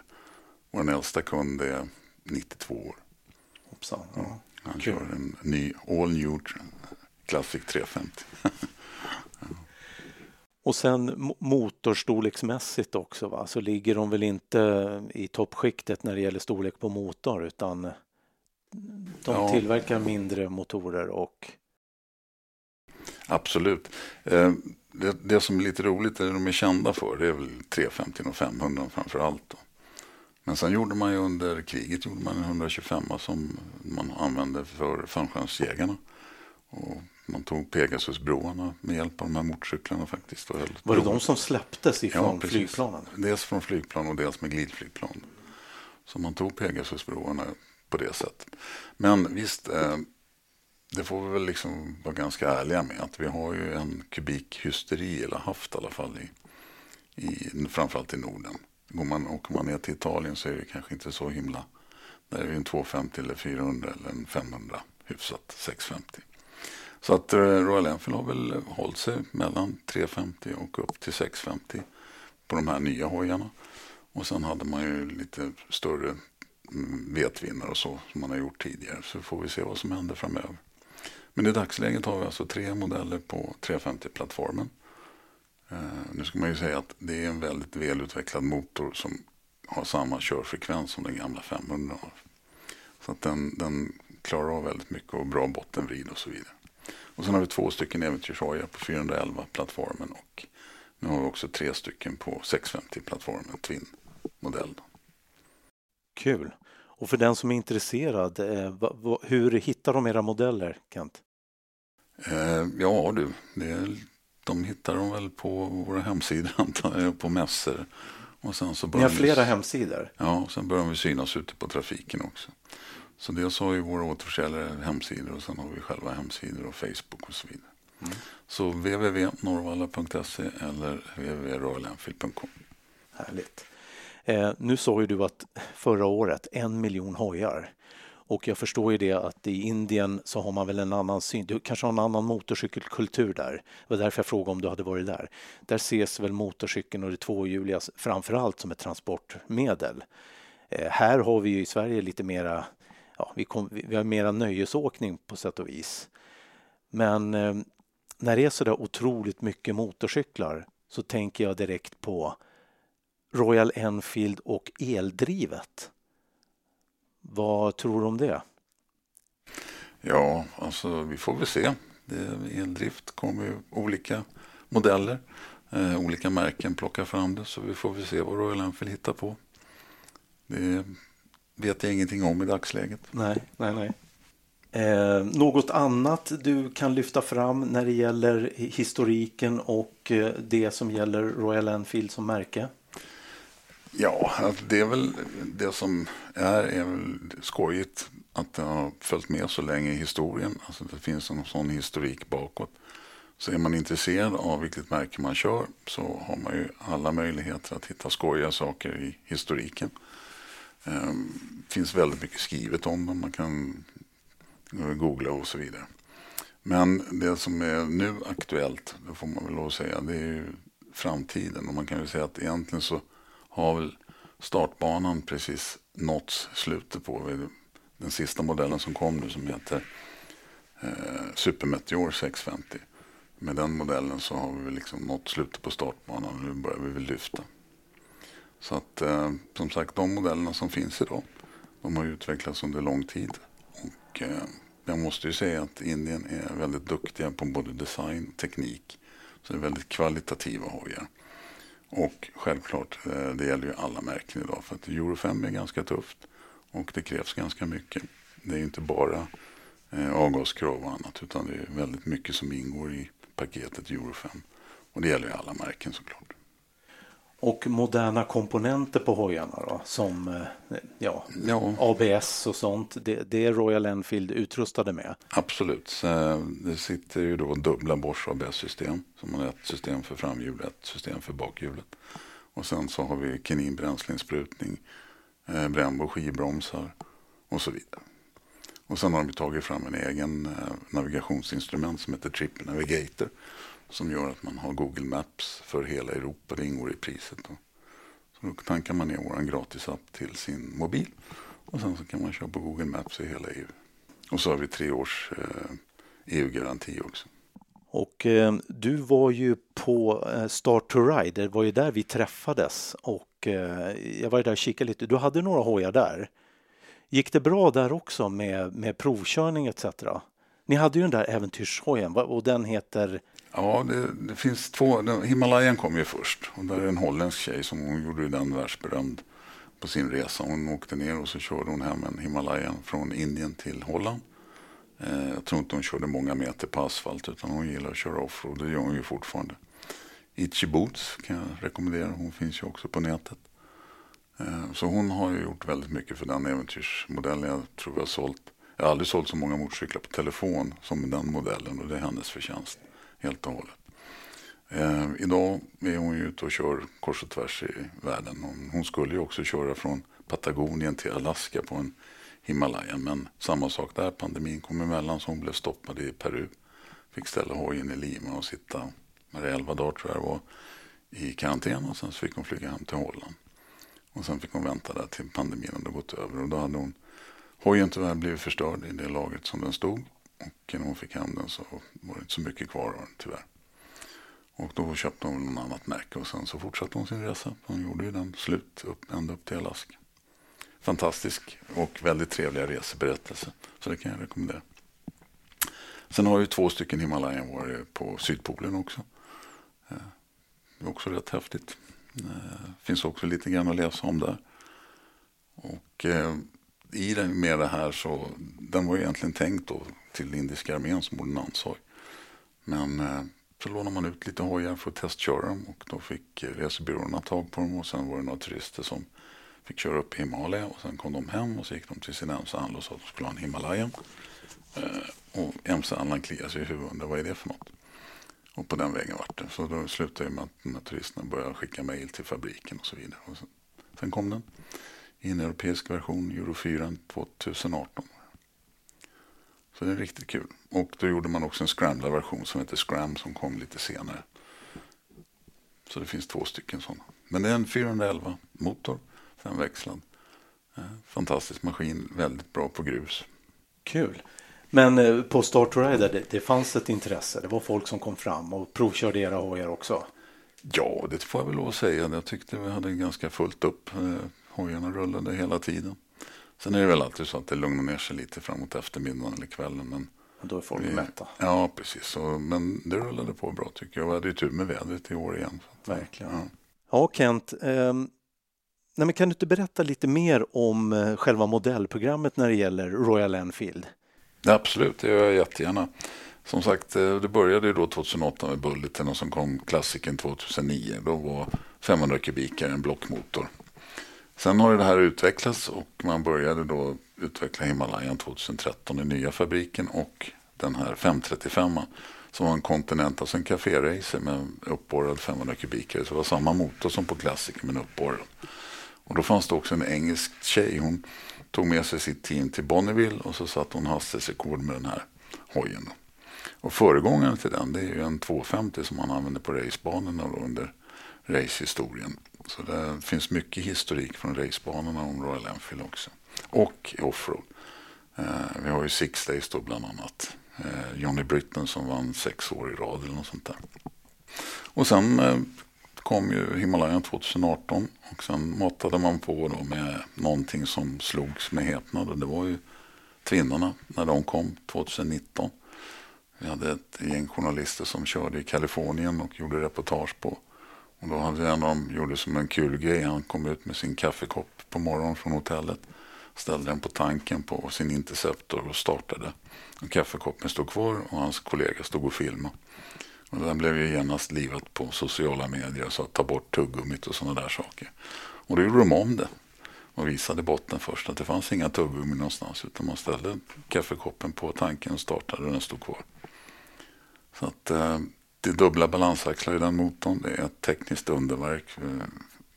vår äldsta kund är 92 år. Hoppsan, ja. Han kör en ny All New Classic 350. ja. [LAUGHS] Och sen motorstorleksmässigt också va? så ligger de väl inte i toppskiktet när det gäller storlek på motor utan de ja. tillverkar mindre motorer och Absolut. Eh, det, det, som är lite roligt, det de är kända för, det är väl 350 och 500 framför allt. Då. Men sen gjorde man ju under kriget gjorde man en 125 som man använde för fallskärmsjägarna. Och man tog Pegasusbroarna med hjälp av de här motorcyklarna faktiskt. Var det de som släpptes ifrån ja, flygplanen? Dels från flygplan och dels med glidflygplan. Så man tog Pegasusbroarna på det sättet. Men visst, eh, det får vi väl liksom vara ganska ärliga med att vi har ju en kubikhysteri, eller haft i alla fall, i, i, framförallt i Norden. Går man, åker man ner till Italien så är det kanske inte så himla. Där är det en 250 eller 400 eller en 500 hyfsat 650. Så att eh, Royal Enfield har väl hållit sig mellan 350 och upp till 650 på de här nya hojarna. Och sen hade man ju lite större mm, vetvinnare och så som man har gjort tidigare. Så får vi se vad som händer framöver. Men i dagsläget har vi alltså tre modeller på 350-plattformen. Uh, nu ska man ju säga att det är en väldigt välutvecklad motor som har samma körfrekvens som den gamla 500 har. Så att den, den klarar av väldigt mycket och bra bottenvrid och så vidare. Och sen har vi två stycken äventyrshojar på 411-plattformen och nu har vi också tre stycken på 650-plattformen, Twin-modell. Kul. Och för den som är intresserad, eh, hur hittar de era modeller, Kent? Eh, ja du, det är de hittar de väl på våra hemsidor [LAUGHS] antar jag, på mässor. Och sen så Ni har flera vi, hemsidor? Ja, och sen börjar vi synas ute på trafiken också. Så dels har ju våra återförsäljare hemsidor och sen har vi själva hemsidor och Facebook och så vidare. Mm. Så www.norvalla.se eller www.royalenfield.com. Härligt. Eh, nu sa ju du att förra året en miljon hojar. Och jag förstår ju det att i Indien så har man väl en annan syn. Du kanske har en annan motorcykelkultur där. Det var därför jag frågade om du hade varit där. Där ses väl motorcykeln och det tvåhjuliga framför allt som ett transportmedel. Eh, här har vi ju i Sverige lite mera, ja, vi, kom, vi har mera nöjesåkning på sätt och vis. Men eh, när det är så där otroligt mycket motorcyklar så tänker jag direkt på Royal Enfield och eldrivet. Vad tror du om det? Ja, alltså vi får väl se. Det, eldrift kommer ju olika modeller. Eh, olika märken plockar fram det så vi får väl se vad Royal Enfield hittar på. Det vet jag ingenting om i dagsläget. Nej, nej, nej. Eh, något annat du kan lyfta fram när det gäller historiken och eh, det som gäller Royal Enfield som märke? Ja, alltså, det är väl det som är, är väl skojigt att det har följt med så länge i historien. Alltså det finns en sån historik bakåt. Så är man intresserad av vilket märke man kör så har man ju alla möjligheter att hitta skojiga saker i historiken. Det ehm, finns väldigt mycket skrivet om dem. Man kan eh, googla och så vidare. Men det som är nu aktuellt, det får man väl lov att säga, det är ju framtiden. Och man kan ju säga att egentligen så har väl startbanan precis nått slutet på. Den sista modellen som kom nu som heter eh, Supermeteor 650. Med den modellen så har vi liksom nått slutet på startbanan och nu börjar vi väl lyfta. Så att eh, som sagt de modellerna som finns idag de har utvecklats under lång tid. Och eh, jag måste ju säga att Indien är väldigt duktiga på både design och teknik. Så det är väldigt kvalitativa hojar. Och självklart, eh, det gäller ju alla märken idag. För att Euro 5 är ganska tufft och det krävs ganska mycket. Det är inte bara eh, avgaskrav och annat utan det är väldigt mycket som ingår i paketet Euro 5. Och det gäller ju alla märken såklart. Och moderna komponenter på hojarna då, som eh, ja, ja. ABS och sånt. Det, det, är Royal Enfield utrustade med? Absolut. Det sitter ju då dubbla Bosch ABS-system. Som har ett system för framhjulet, ett system för bakhjulet. Och sen så har vi Kenin bränsleinsprutning, eh, Brembo skivbromsar och så vidare. Och sen har de tagit fram en egen eh, navigationsinstrument som heter Trip Navigator som gör att man har Google Maps för hela Europa. Det ingår i priset. Då. Så då tankar man ner vår gratisapp till sin mobil och sen så kan man köra på Google Maps i hela EU. Och så har vi tre års eh, e EU-garanti också. Och eh, du var ju på eh, Start to Ride, det var ju där vi träffades och eh, jag var där och kikade lite. Du hade några hojar där. Gick det bra där också med, med provkörning etc? Ni hade ju den där äventyrshojen och den heter Ja, det, det, finns två. Himalayan kom ju först. Och där är en holländsk tjej som hon gjorde den världsberömd på sin resa. Hon åkte ner och så körde hon hem en Himalayan från Indien till Holland. Eh, jag tror inte hon körde många meter på asfalt utan hon gillar att köra offroad. Det gör hon ju fortfarande. Itchy Boots kan jag rekommendera. Hon finns ju också på nätet. Eh, så hon har ju gjort väldigt mycket för den äventyrsmodellen. Jag tror jag har sålt. Jag har aldrig sålt så många motorcyklar på telefon som den modellen och det är hennes förtjänst helt och hållet. Eh, idag är hon ju ute och kör kors och tvärs i världen. Hon, hon skulle ju också köra från Patagonien till Alaska på en Himalaya. Men samma sak där, pandemin kom emellan så hon blev stoppad i Peru. Fick ställa hojen i Lima och sitta, med 11 dagar tror jag det var, i karantän och sen så fick hon flyga hem till Holland. Och sen fick hon vänta där till pandemin hade gått över och då hade hon hojen tyvärr blivit förstörd i det laget som den stod. Och när hon fick hem den så var det inte så mycket kvar av den tyvärr. Och då köpte hon något annat märke och sen så fortsatte hon sin resa. Hon gjorde ju den slut upp, ända upp till Alaska. Fantastisk och väldigt trevliga reseberättelse. Så det kan jag rekommendera. Sen har ju två stycken Himalayan varit på Sydpolen också. Eh, det är också rätt häftigt. Det finns också lite grann att läsa om där. Och eh, i den med det här så, den var egentligen tänkt då till indiska armén som ordinanshoj. Men eh, så lånade man ut lite hojar för att testköra dem och då fick resebyråerna tag på dem och sen var det några turister som fick köra upp i Himalaya och sen kom de hem och så gick de till sin MC-handel och sa att de skulle ha en Himalaya. Eh, och MC-handlaren kliade sig i huvudet och undrade vad är det för något? Och på den vägen vart det. Så då slutade det med att de här turisterna började skicka mejl till fabriken och så vidare. Och sen, sen kom den i en europeisk version, Euro 4 2018. Så det är riktigt kul. Och då gjorde man också en scramblad version som heter Scram som kom lite senare. Så det finns två stycken sådana. Men det är en 411 motor, femväxlad. Eh, fantastisk maskin, väldigt bra på grus. Kul. Men eh, på Start to Ride, det, det fanns ett intresse. Det var folk som kom fram och provkörde era hojar också. Ja, det får jag väl lov att säga. Jag tyckte vi hade ganska fullt upp. Hojarna rullade hela tiden. Sen är det väl alltid så att det lugnar ner sig lite framåt eftermiddagen eller kvällen. Men då är folk vi, mätta. Ja, precis. Så, men det rullade på bra tycker jag. Vi hade ju tur med vädret i år igen. Så Verkligen. Ja, ja Kent. Eh, nej, men kan du inte berätta lite mer om eh, själva modellprogrammet när det gäller Royal Enfield? Ja, absolut, det gör jag jättegärna. Som sagt, eh, det började ju då 2008 med Bulleten och sen kom klassiken 2009. Då var 500 kubikare en blockmotor. Sen har det här utvecklats och man började då utveckla Himalayan 2013 i nya fabriken och den här 535 som var en Continental, alltså en kaféracer med uppborrad 500 kubikare. Så det var samma motor som på Classic men uppborrad. Och då fanns det också en engelsk tjej. Hon tog med sig sitt team till Bonneville och så satte hon hastighetsrekord med den här hojen. Och föregångaren till den det är ju en 250 som man använder på racebanorna under racehistorien. Så det finns mycket historik från racebanorna om Royal Enfield också. Och offroad. Eh, vi har ju Six Days då bland annat. Eh, Johnny Britton som vann sex år i rad eller något sånt där. Och sen eh, kom ju Himalayan 2018 och sen matade man på då med någonting som slogs med häpnad och det var ju Tvinnarna när de kom 2019. Vi hade ett gäng journalister som körde i Kalifornien och gjorde reportage på. Och då hade en av dem gjorde som en kul grej. Han kom ut med sin kaffekopp på morgonen från hotellet. Ställde den på tanken på sin Interceptor och startade. Och kaffekoppen stod kvar och hans kollega stod och filmade. Och den blev ju genast livat på sociala medier så att ta bort tuggummit och sådana där saker. Och då gjorde de om det och visade botten först att det fanns inga tuggummi någonstans utan man ställde kaffekoppen på tanken och startade och den stod kvar. Så att eh, det är dubbla balansaxlar i den motorn. Det är ett tekniskt underverk. Eh,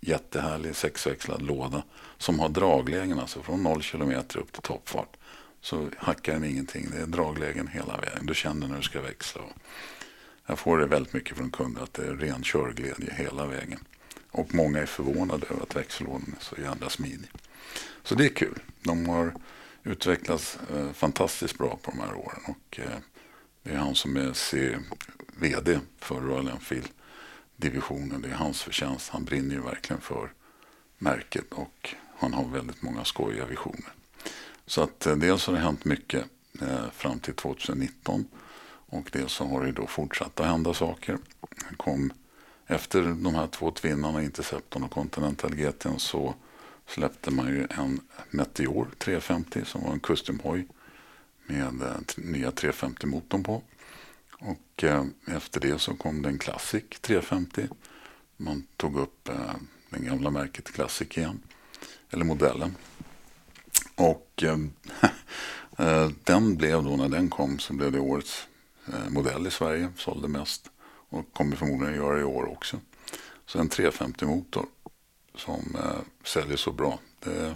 jättehärlig sexväxlad låda som har draglägen alltså från 0 km upp till toppfart. Så hackar den ingenting. Det är draglägen hela vägen. Du känner när du ska växla. Jag får det väldigt mycket från kunder att det är ren körglädje hela vägen. Och många är förvånade över att växellådan är så jävla smidig. Så det är kul. De har utvecklats eh, fantastiskt bra på de här åren. Och, eh, det är han som är C vd för Royal Enfield-divisionen. Det är hans förtjänst. Han brinner ju verkligen för märket och han har väldigt många skojiga visioner. Så att eh, dels har det hänt mycket eh, fram till 2019 och dels så har det då fortsatt att hända saker. Kom, efter de här två tvinnarna, Interceptorn och Continental GT, så släppte man ju en Meteor 350 som var en custom-hoj med eh, nya 350-motorn på. Och eh, efter det så kom det en Classic 350. Man tog upp eh, den gamla märket Classic igen. Eller modellen. Och eh, [LAUGHS] eh, den blev då, när den kom, så blev det årets eh, modell i Sverige. Sålde mest. Och kommer förmodligen göra i år också. Så en 350-motor som säljer så bra. Det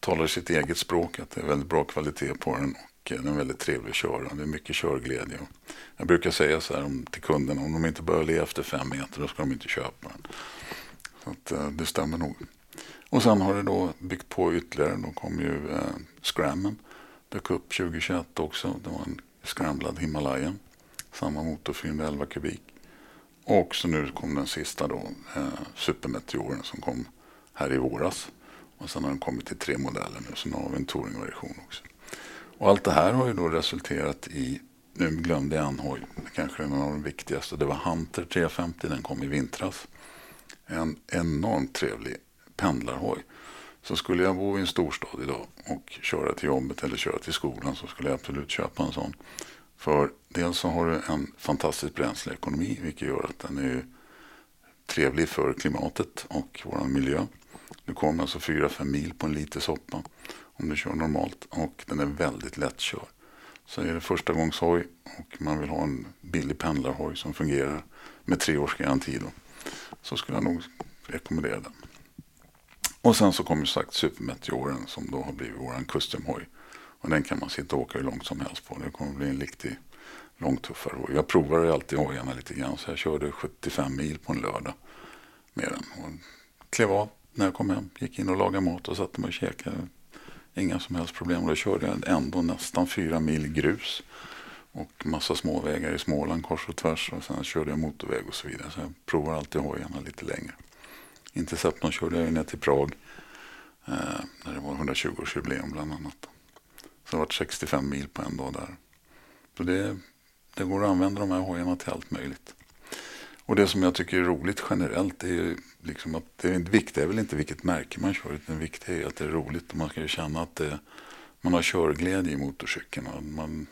talar sitt eget språk att det är väldigt bra kvalitet på den den är väldigt trevlig att köra. Det är mycket körglädje. Jag brukar säga så här till kunderna, om de inte börjar le efter fem meter då ska de inte köpa den. Så att, eh, det stämmer nog. Och sen har det då byggt på ytterligare. Då kom ju eh, Scrammen. Dök upp 2021 också. Det var en scramblad Himalayan. Samma motor 411 kubik. Och så nu kom den sista då, eh, Supermeteoren som kom här i våras. Och sen har den kommit till tre modeller nu, så nu har vi en touringversion också. Och allt det här har ju då resulterat i, nu glömde jag en hoj, kanske en av de viktigaste. Det var Hunter 350, den kom i vintras. En enormt trevlig pendlarhoj. Så skulle jag bo i en storstad idag och köra till jobbet eller köra till skolan så skulle jag absolut köpa en sån. För dels så har du en fantastisk bränsleekonomi vilket gör att den är trevlig för klimatet och vår miljö. Du kommer alltså 4-5 mil på en liter soppa om du kör normalt och den är väldigt lättkörd. Så är det första gångs hoj och man vill ha en billig pendlarhoj som fungerar med tre års garanti då, så skulle jag nog rekommendera den. Och sen så kommer sagt Supermeteoren som då har blivit våran custom-hoj. Och den kan man sitta och åka hur långt som helst på. Det kommer bli en riktig långtuffare hoj. Jag provar alltid hojarna lite grann så jag körde 75 mil på en lördag med den. Och klev av när jag kom hem, gick in och lagade mat och satte mig och käkade. Inga som helst problem. Och då körde jag ändå nästan fyra mil grus och massa småvägar i Småland kors och tvärs och sen körde jag motorväg och så vidare. Så jag provar alltid hojarna lite längre. Interceptorn körde jag ner till Prag eh, när det var 120-årsjubileum bland annat. Så det var 65 mil på en dag där. Så det, det går att använda de här hojarna till allt möjligt. Och det som jag tycker är roligt generellt är ju liksom att det viktiga är väl inte vilket märke man kör utan det viktiga är att det är roligt och man ska ju känna att det, man har körglädje i motorcykeln. Man,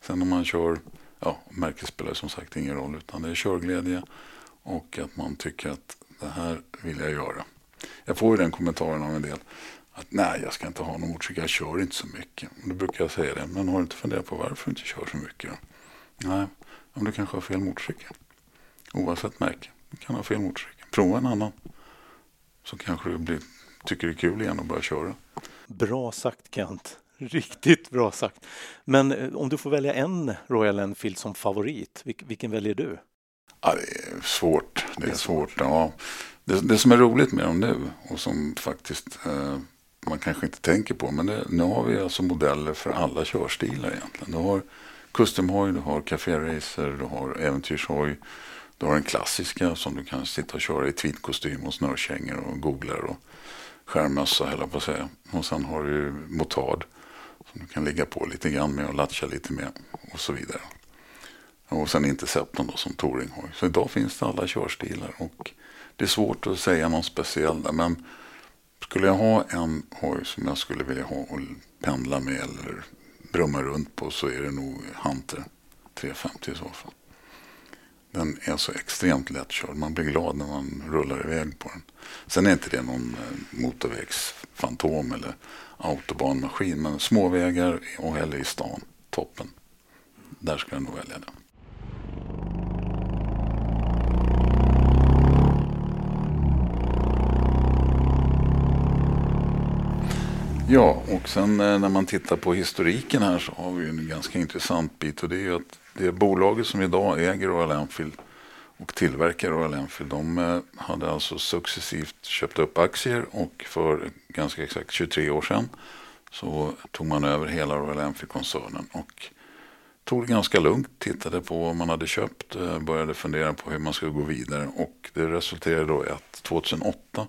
sen om man kör, ja märket spelar som sagt ingen roll utan det är körglädje och att man tycker att det här vill jag göra. Jag får ju den kommentaren av en del att nej jag ska inte ha någon motorcykel, jag kör inte så mycket. Och då brukar jag säga det, men har du inte funderat på varför du inte kör så mycket? Nej, om du kanske har fel motorcykel. Oavsett märke. Du kan ha fel motorcykel. Prova en annan. Så kanske du blir, tycker det är kul igen att börja köra. Bra sagt Kent. Riktigt bra sagt. Men eh, om du får välja en Royal Enfield som favorit, vilken väljer du? Ja, det är svårt. Det är svårt. Ja. Det, det som är roligt med dem nu och som faktiskt eh, man kanske inte tänker på. Men det, nu har vi alltså modeller för alla körstilar egentligen. Du har customhoj, du har café-racer, du har äventyrshoj. Du har den klassiska som du kan sitta och köra i tweedkostym och snörkängor och googlar och skärmmössa höll på att säga. Och sen har du motard som du kan ligga på lite grann med och latcha lite med och så vidare. Och sen Interceptorn då som touringhoj. Så idag finns det alla körstilar och det är svårt att säga någon speciell där. Men skulle jag ha en hoj som jag skulle vilja ha och pendla med eller brumma runt på så är det nog Hunter 350 i så fall. Den är så extremt lättkörd. Man blir glad när man rullar iväg på den. Sen är inte det någon eh, motorvägsfantom eller autobanmaskin. Men småvägar och heller i stan, toppen. Där ska jag nog välja den. Ja, och sen eh, när man tittar på historiken här så har vi en ganska intressant bit och det är ju att det bolaget som idag äger Royal Enfield och tillverkar Royal Enfield de eh, hade alltså successivt köpt upp aktier och för ganska exakt 23 år sedan så tog man över hela Royal Enfield-koncernen och tog det ganska lugnt, tittade på vad man hade köpt, eh, började fundera på hur man skulle gå vidare och det resulterade då i att 2008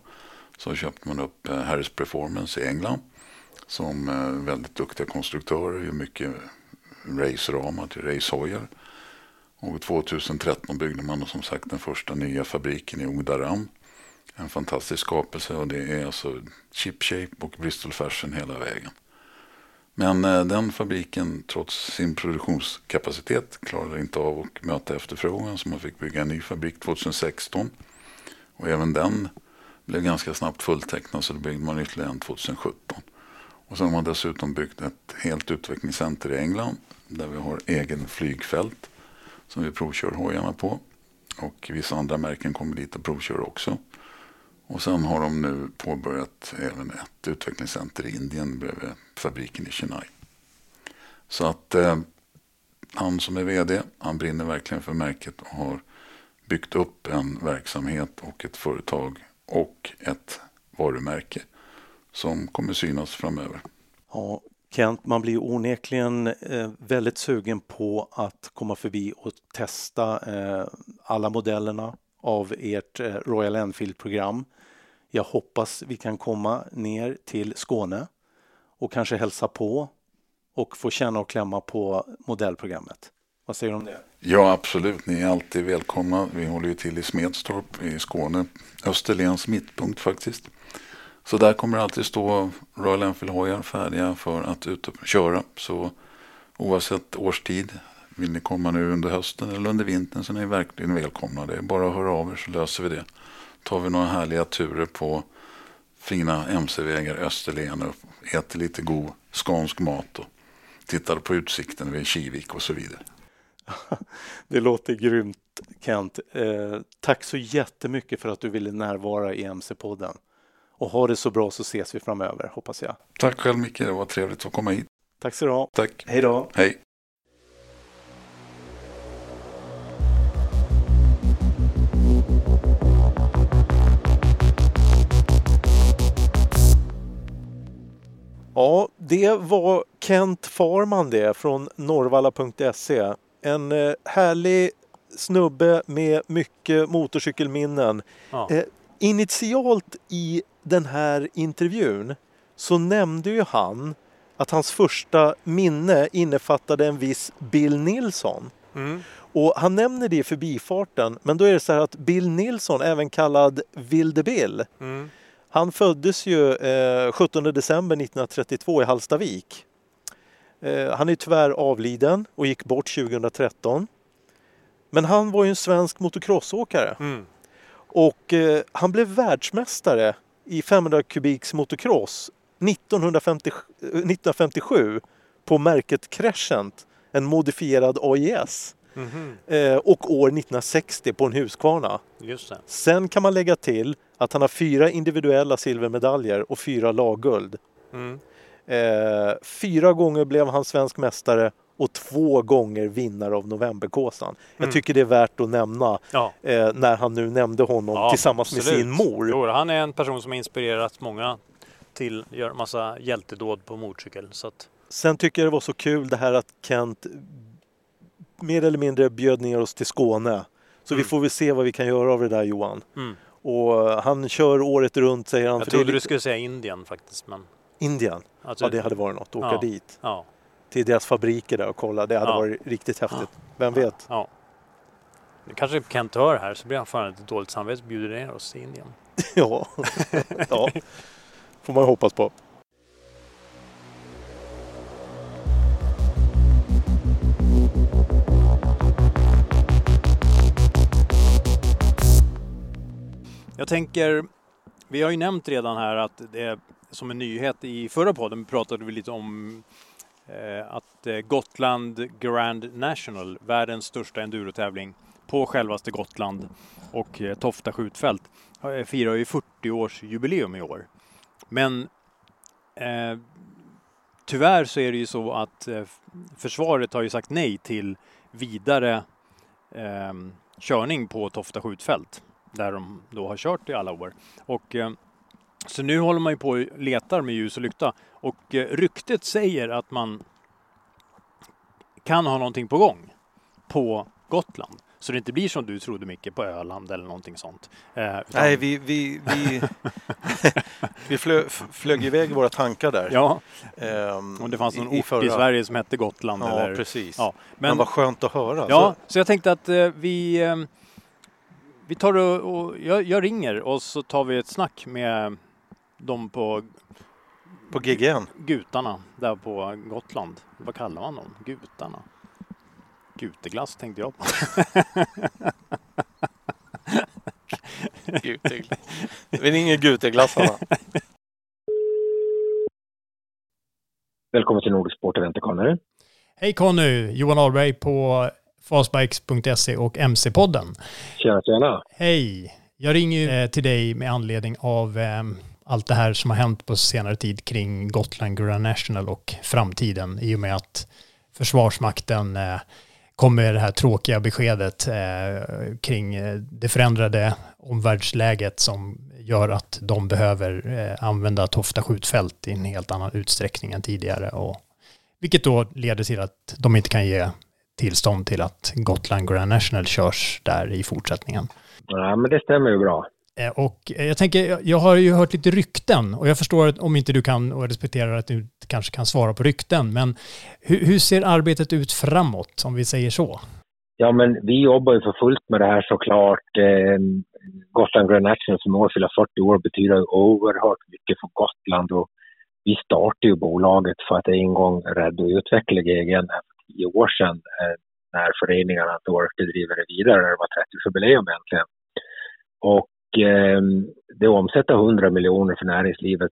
så köpte man upp eh, Harris Performance i England som väldigt duktiga konstruktörer, gör mycket raceramar till racehojar. Och 2013 byggde man som sagt den första nya fabriken i Ogdaram. En fantastisk skapelse och det är alltså Chip Shape och Bristol Fashion hela vägen. Men eh, den fabriken, trots sin produktionskapacitet, klarade inte av att möta efterfrågan så man fick bygga en ny fabrik 2016. Och även den blev ganska snabbt fulltecknad så då byggde man ytterligare en 2017. Och sen har man dessutom byggt ett helt utvecklingscenter i England där vi har egen flygfält som vi provkör hojarna på. Och vissa andra märken kommer dit och provkör också. Och sen har de nu påbörjat även ett utvecklingscenter i Indien bredvid fabriken i Chennai. Så att eh, han som är vd, han brinner verkligen för märket och har byggt upp en verksamhet och ett företag och ett varumärke som kommer synas framöver. Ja, Kent, man blir onekligen eh, väldigt sugen på att komma förbi och testa eh, alla modellerna av ert eh, Royal Enfield-program. Jag hoppas vi kan komma ner till Skåne och kanske hälsa på och få känna och klämma på modellprogrammet. Vad säger du om det? Ja, absolut. Ni är alltid välkomna. Vi håller ju till i Smedstorp i Skåne. Österlens mittpunkt faktiskt. Så där kommer det alltid stå Royal Enfield-hojar färdiga för att ut och köra. Så oavsett årstid, vill ni komma nu under hösten eller under vintern så är ni verkligen välkomna. Det är bara att höra av er så löser vi det. Tar vi några härliga turer på fina mc-vägar Österlen och äter lite god skånsk mat och tittar på utsikten vid Kivik och så vidare. [LAUGHS] Det låter grymt Kent. Eh, tack så jättemycket för att du ville närvara i MC-podden. Och ha det så bra så ses vi framöver, hoppas jag. Tack själv Micke, det var trevligt att komma hit. Tack så du ha. Tack. Hej då. Hej. Ja, det var Kent Farman det från norrvalla.se. En eh, härlig snubbe med mycket motorcykelminnen. Ja. Eh, initialt i den här intervjun så nämnde ju han att hans första minne innefattade en viss Bill Nilsson. Mm. Och han nämner det i förbifarten, men då är det så här att Bill Nilsson, även kallad Vilde Bill, Mm. han föddes ju eh, 17 december 1932 i Hallstavik. Eh, han är tyvärr avliden och gick bort 2013. Men han var ju en svensk motocrossåkare Mm. och eh, han blev världsmästare i 500 kubiks motocross 1950, eh, 1957 på märket Crescent, en modifierad AIS. Mhm. Eh, och år 1960 på en Husqvarna. Sen kan man lägga till att han har fyra individuella silvermedaljer och fyra lagguld. Mm. Eh, fyra gånger blev han svensk mästare och två gånger vinnare av Novemberkåsan. Jag Mm. tycker det är värt att nämna Ja. eh, när han nu nämnde honom Ja, tillsammans med absolut. sin mor. Jo, han är en person som har inspirerat många till att göra massa hjältedåd på motorcykel. Så att, Sen tycker jag det var så kul det här att Kent mer eller mindre bjöd ner oss till Skåne. Så vi Mm. får väl se vad vi kan göra av det där Johan. mm. Och eh, han kör året runt säger han. Jag trodde du lite- skulle säga Indien faktiskt. Men, Indien. alltså, Ja det hade varit något. Åka Ja. dit. Ja, Till deras fabriker där och kolla. Det hade Ja. varit riktigt häftigt. Vem vet? ja. Det kanske Kent hör här så blir han fan lite dåligt samvete bjuder ner oss till Indien. [LAUGHS] ja. [LAUGHS] ja. Får man hoppas på. Jag tänker, vi har ju nämnt redan här att det är som en nyhet i förra podden pratade vi lite om Eh, att eh, Gotland Grand National, världens största endurotävling på självaste Gotland och eh, Tofta skjutfält, firar ju 40-årsjubileum i år. Men eh, tyvärr så är det ju så att eh, försvaret har ju sagt nej till vidare eh, körning på Tofta skjutfält där de då har kört i alla år. Och, eh, så nu håller man ju på och letar med ljus och lykta och eh, ryktet säger att man kan ha någonting på gång på Gotland. Så det inte blir som du trodde Micke på Öland eller någonting sånt. Eh, utan- Nej, vi, vi, vi, [LAUGHS] vi flög, flög iväg våra tankar där. Ja, Ehm, om det fanns någon i, ort förra. i Sverige som hette Gotland. Ja, eller, precis. Ja, Men, men, vad skönt att höra. ja, så jag tänkte att eh, vi, eh, vi tar och, och jag, jag ringer och så tar vi ett snack med dem på på GGN. Gutarna där på Gotland. Vad kallar man dem? Gutarna? Guteglass tänkte jag på. [LAUGHS] Vi ringer Guteglassarna. Välkommen till Nordisk Sport Event Conny. Hej Conny, Johan Ahlberg på fastbikes.se och MC-podden. Tjena, tjena. Hej, jag ringer eh, till dig med anledning av eh, allt det här som har hänt på senare tid kring Gotland Grand National och framtiden i och med att Försvarsmakten eh, kom med det här tråkiga beskedet eh, kring eh, det förändrade omvärldsläget som gör att de behöver eh, använda Tofta skjutfält i en helt annan utsträckning än tidigare. Och, vilket då leder till att de inte kan ge tillstånd till att Gotland Grand National körs där i fortsättningen. Ja, men det stämmer ju bra. Eh, och eh, jag tänker, jag- har ju hört lite rykten och jag förstår att om inte du kan och respekterar att du kanske kan svara på rykten, men hur, hur ser arbetet ut framåt, om vi säger så? Ja, men vi jobbar ju för fullt med det här såklart. Eh, Gotland Grand National som i år fyller 40 år betyder ju oerhört mycket för Gotland och vi startade ju bolaget för att en gång rädda och utveckla GGN för tio år sedan eh, när föreningarna inte orkade driva det vidare. Det var 30-årsjubileum egentligen. Och eh, det omsätter 100 miljoner för näringslivet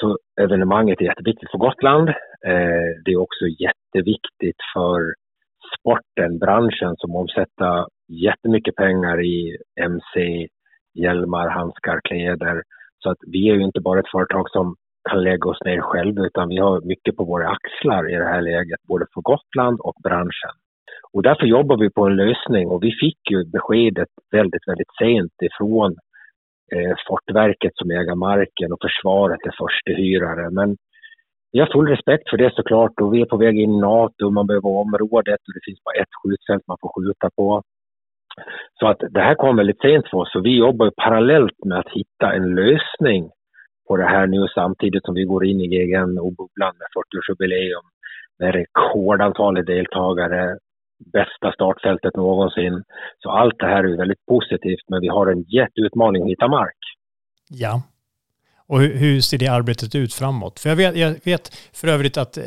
Så evenemanget är jätteviktigt för Gotland. Eh, det är också jätteviktigt för sporten, branschen som omsätter jättemycket pengar i MC, hjälmar, handskar, kläder. Så att vi är ju inte bara ett företag som kan lägga oss ner själva utan vi har mycket på våra axlar i det här läget, både för Gotland och branschen. Och därför jobbar vi på en lösning och vi fick ju beskedet väldigt, väldigt sent ifrån eh, Fortverket som äger marken och försvaret är förstehyrare. Men vi har full respekt för det såklart och vi är på väg in i NATO och man behöver området och det finns bara ett skjutfält man får skjuta på. Så att det här kom väldigt sent för oss och vi jobbar parallellt med att hitta en lösning på det här nu samtidigt som vi går in i GGN och bubblan med 40-årsjubileum med rekordantalet deltagare, bästa startfältet någonsin. Så allt det här är väldigt positivt men vi har en jätteutmaning att hitta mark. Ja. Och hur, hur ser det arbetet ut framåt? För jag vet, jag vet för övrigt att eh,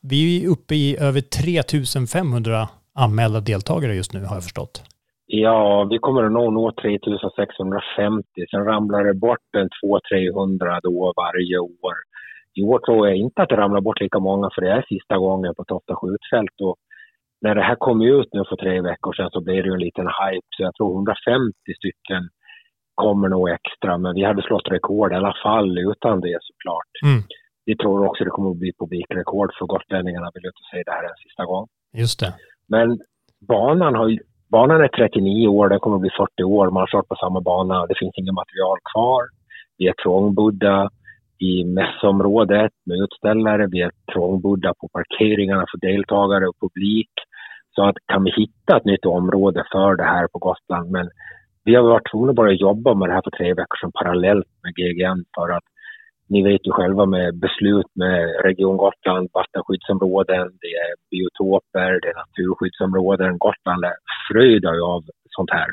vi är uppe i över 3500 anmälda deltagare just nu har jag förstått. Ja, vi kommer att nå, nå 3650. Sen ramlar det bort en 200-300 då varje år. I år tror jag inte att det ramlar bort lika många för det är sista gången på Tofta skjutfält. Och när det här kom ut nu för tre veckor sedan så blev det en liten hype. Så jag tror 150 stycken kommer nog extra. Men vi hade slått rekord i alla fall utan det såklart. Mm. Vi tror också det kommer att bli publikrekord för gotlänningarna. Vill inte säga det här en sista gång. Just det. Men banan har ju Banan är 39 år, den kommer att bli 40 år. Man har kört på samma bana. Det finns inget material kvar. Vi är trångbodda i mässområdet med utställare. Vi är trångbodda på parkeringarna för deltagare och publik. Så att kan vi hitta ett nytt område för det här på Gotland. Men vi har varit tvungna att börja jobba med det här för tre veckor sedan parallellt med GGN för att ni vet ju själva med beslut med Region Gotland, vattenskyddsområden, det är biotoper, det är naturskyddsområden. Gotland fröjdar av sånt här.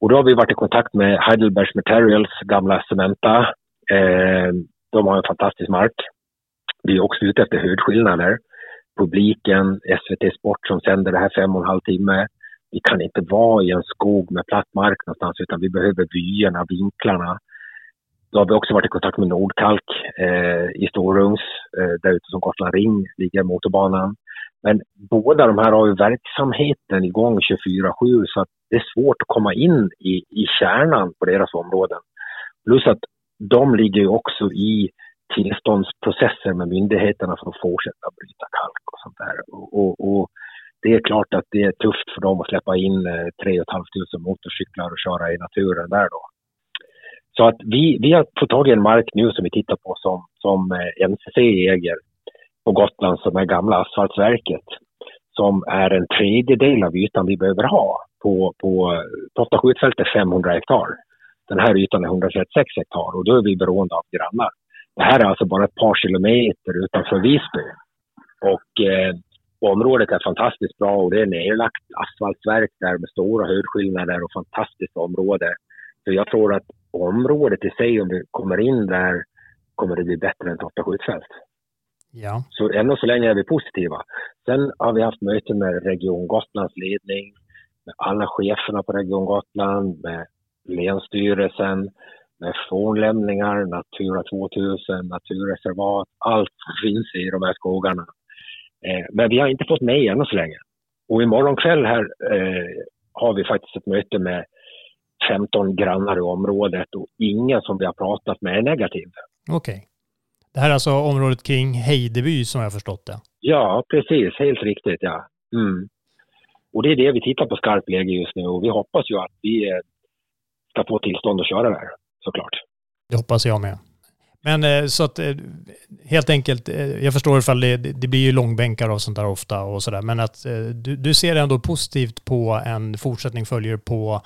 Och då har vi varit i kontakt med Heidelbergs Materials, gamla Cementa. Eh, de har en fantastisk mark. Vi är också ute efter höjdskillnader. Publiken, SVT Sport som sänder det här fem och en halv timme. Vi kan inte vara i en skog med platt mark någonstans utan vi behöver vyerna, vinklarna. Då har vi också varit i kontakt med Nordkalk eh, i Storungs, eh, där ute som Gotland Ring ligger motorbanan. Men båda de här har ju verksamheten igång 24-7 så att det är svårt att komma in i, i kärnan på deras områden. Plus att de ligger ju också i tillståndsprocesser med myndigheterna för att fortsätta bryta kalk och sånt där. Och, och, och det är klart att det är tufft för dem att släppa in eh, 3 500 motorcyklar och köra i naturen där då. Så att vi, vi har fått tag i en mark nu som vi tittar på som, som eh, NCC äger på Gotland som är gamla asfaltverket som är en tredjedel av ytan vi behöver ha. På, på eh, Tofta skjutfält är 500 hektar. Den här ytan är 136 hektar och då är vi beroende av grannar. Det här är alltså bara ett par kilometer utanför Visby. Och eh, området är fantastiskt bra och det är nedlagt asfaltverk där med stora höjdskillnader och fantastiskt område. Så jag tror att området i sig, om vi kommer in där, kommer det bli bättre än Tofta skjutfält. Ja. Så ännu så länge är vi positiva. Sen har vi haft möte med Region Gotlands ledning, med alla cheferna på Region Gotland, med Länsstyrelsen, med fornlämningar, Natura 2000, naturreservat, allt finns i de här skogarna. Eh, men vi har inte fått nej ännu så länge. Och imorgon kväll här eh, har vi faktiskt ett möte med 15 grannar i området och ingen som vi har pratat med är negativ. Okej. Okay. Det här är alltså området kring Hejdeby som jag har förstått det? Ja, precis. Helt riktigt, ja. Mm. Och det är det vi tittar på skarpt läge just nu och vi hoppas ju att vi eh, ska få tillstånd att köra där, såklart. Det hoppas jag med. Men eh, så att eh, helt enkelt, jag förstår ifall det, det blir ju långbänkar och sånt där ofta och sådär, men att du, du ser ändå positivt på en fortsättning följer på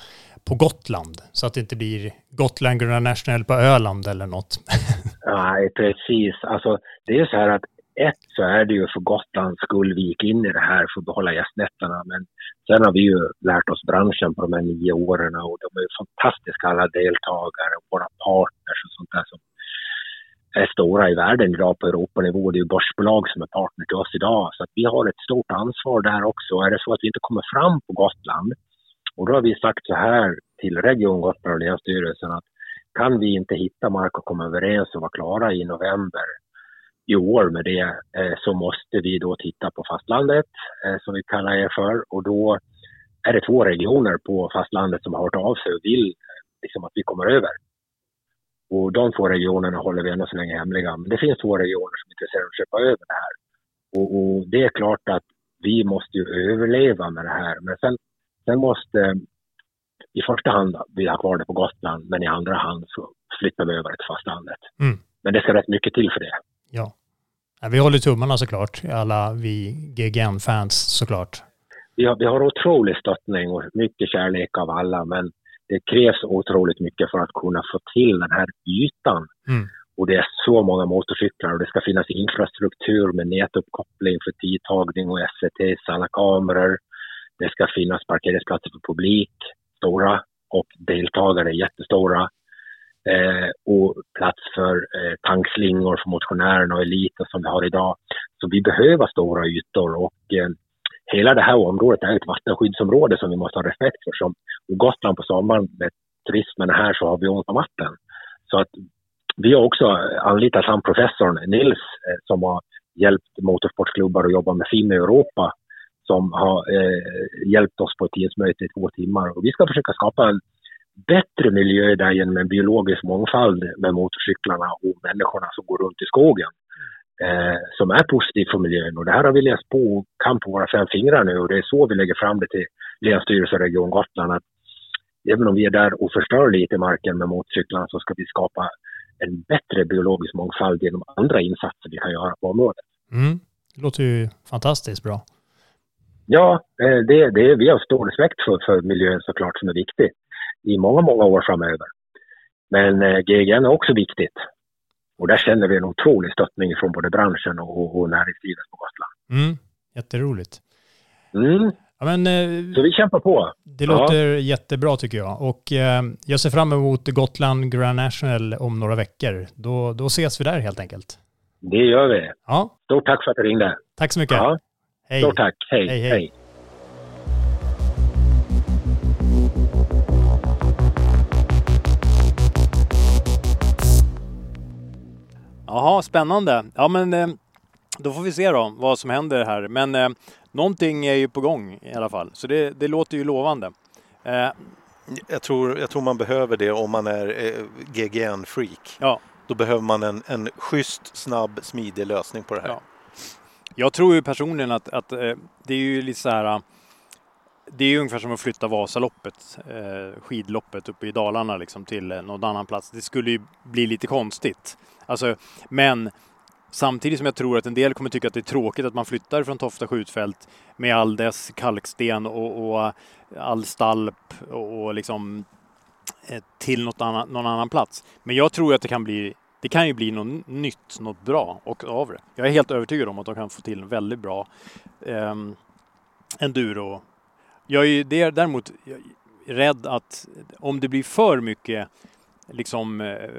på Gotland så att det inte blir Gotland Gröna National på Öland eller något. [LAUGHS] Nej, precis. Alltså, det är så här att ett så är det ju för Gotlands skull vi gick in i det här för att behålla gästnätterna. Men sen har vi ju lärt oss branschen på de här nio åren och de är fantastiska alla deltagare och våra partners och sånt där som är stora i världen idag på Europanivå. Det är ju börsbolag som är partner till oss idag. Så att vi har ett stort ansvar där också. Är det så att vi inte kommer fram på Gotland och då har vi sagt så här till Region Gotland och Länsstyrelsen att kan vi inte hitta mark och komma överens och vara klara i november i år med det eh, så måste vi då titta på fastlandet eh, som vi kallar det för och då är det två regioner på fastlandet som har hört av sig och vill eh, liksom att vi kommer över. Och de två regionerna håller vi ännu så länge hemliga. Men det finns två regioner som är intresserade av att köpa över det här. Och, och, det är klart att vi måste ju överleva med det här. Men sen, sen måste i första hand vi ha kvar det på Gotland, men i andra hand så flyttar vi över det till fastlandet. Mm. Men det ska rätt mycket till för det. Ja. vi håller tummarna såklart, alla vi GGN-fans såklart. Vi har, vi har otrolig stöttning och mycket kärlek av alla, men det krävs otroligt mycket för att kunna få till den här ytan. Mm. Och det är så många motorcyklar och det ska finnas infrastruktur med nätuppkoppling för tidtagning och SCTs alla kameror. Det ska finnas parkeringsplatser för publik, stora, och deltagare jättestora. Eh, och plats för eh, tankslingor för motionärerna och eliten som vi har idag. Så vi behöver stora ytor och eh, hela det här området är ett vattenskyddsområde som vi måste ha respekt för. Som Gotland på sommaren med turismen här så har vi ont om vatten. Så att vi har också anlitat han professorn Nils eh, som har hjälpt motorsportklubbar att jobba med FIM i Europa som har eh, hjälpt oss på ett tidsmöte i två timmar. Och vi ska försöka skapa en bättre miljö där genom en biologisk mångfald med motorcyklarna och människorna som går runt i skogen. Eh, som är positivt för miljön. Och det här har vi läst på och kan på våra fem fingrar nu och det är så vi lägger fram det till Länsstyrelsen Region Gotland. Att även om vi är där och förstör lite marken med motorcyklarna så ska vi skapa en bättre biologisk mångfald genom andra insatser vi kan göra på området. Mm. Det låter ju fantastiskt bra. Ja, eh, det, det, vi har stor respekt för, för miljön såklart som är viktig i många, många år framöver. Men eh, GGN är också viktigt. Och där känner vi en otrolig stöttning från både branschen och, och näringslivet på Gotland. Mm, jätteroligt. Mm. Ja, men, eh, Så vi kämpar på. Det låter ja. jättebra tycker jag. Och eh, jag ser fram emot Gotland Grand National om några veckor. Då, då ses vi där helt enkelt. Det gör vi. Ja. Stort tack för att du ringde. Tack så mycket. Ja. Hej. Stort tack. hej. hej. hej. hej. Jaha, spännande. Ja, men eh, då får vi se då vad som händer här. Men eh, någonting är ju på gång i alla fall, så det, det låter ju lovande. Eh, jag, tror, jag tror man behöver det om man är eh, GGN-freak. Ja. Då behöver man en, en schysst, snabb, smidig lösning på det här. Ja. Jag tror ju personligen att, att eh, det är ju lite så här eh, det är ju ungefär som att flytta Vasaloppet, eh, skidloppet uppe i Dalarna liksom, till eh, någon annan plats. Det skulle ju bli lite konstigt. Alltså, men samtidigt som jag tror att en del kommer tycka att det är tråkigt att man flyttar från Tofta skjutfält med all dess kalksten och, och eh, all stalp och, och liksom eh, till något annan, någon annan plats. Men jag tror att det kan bli det kan ju bli något nytt, något bra och av det. Jag är helt övertygad om att de kan få till en väldigt bra eh, enduro jag är däremot rädd att om det blir för mycket liksom eh,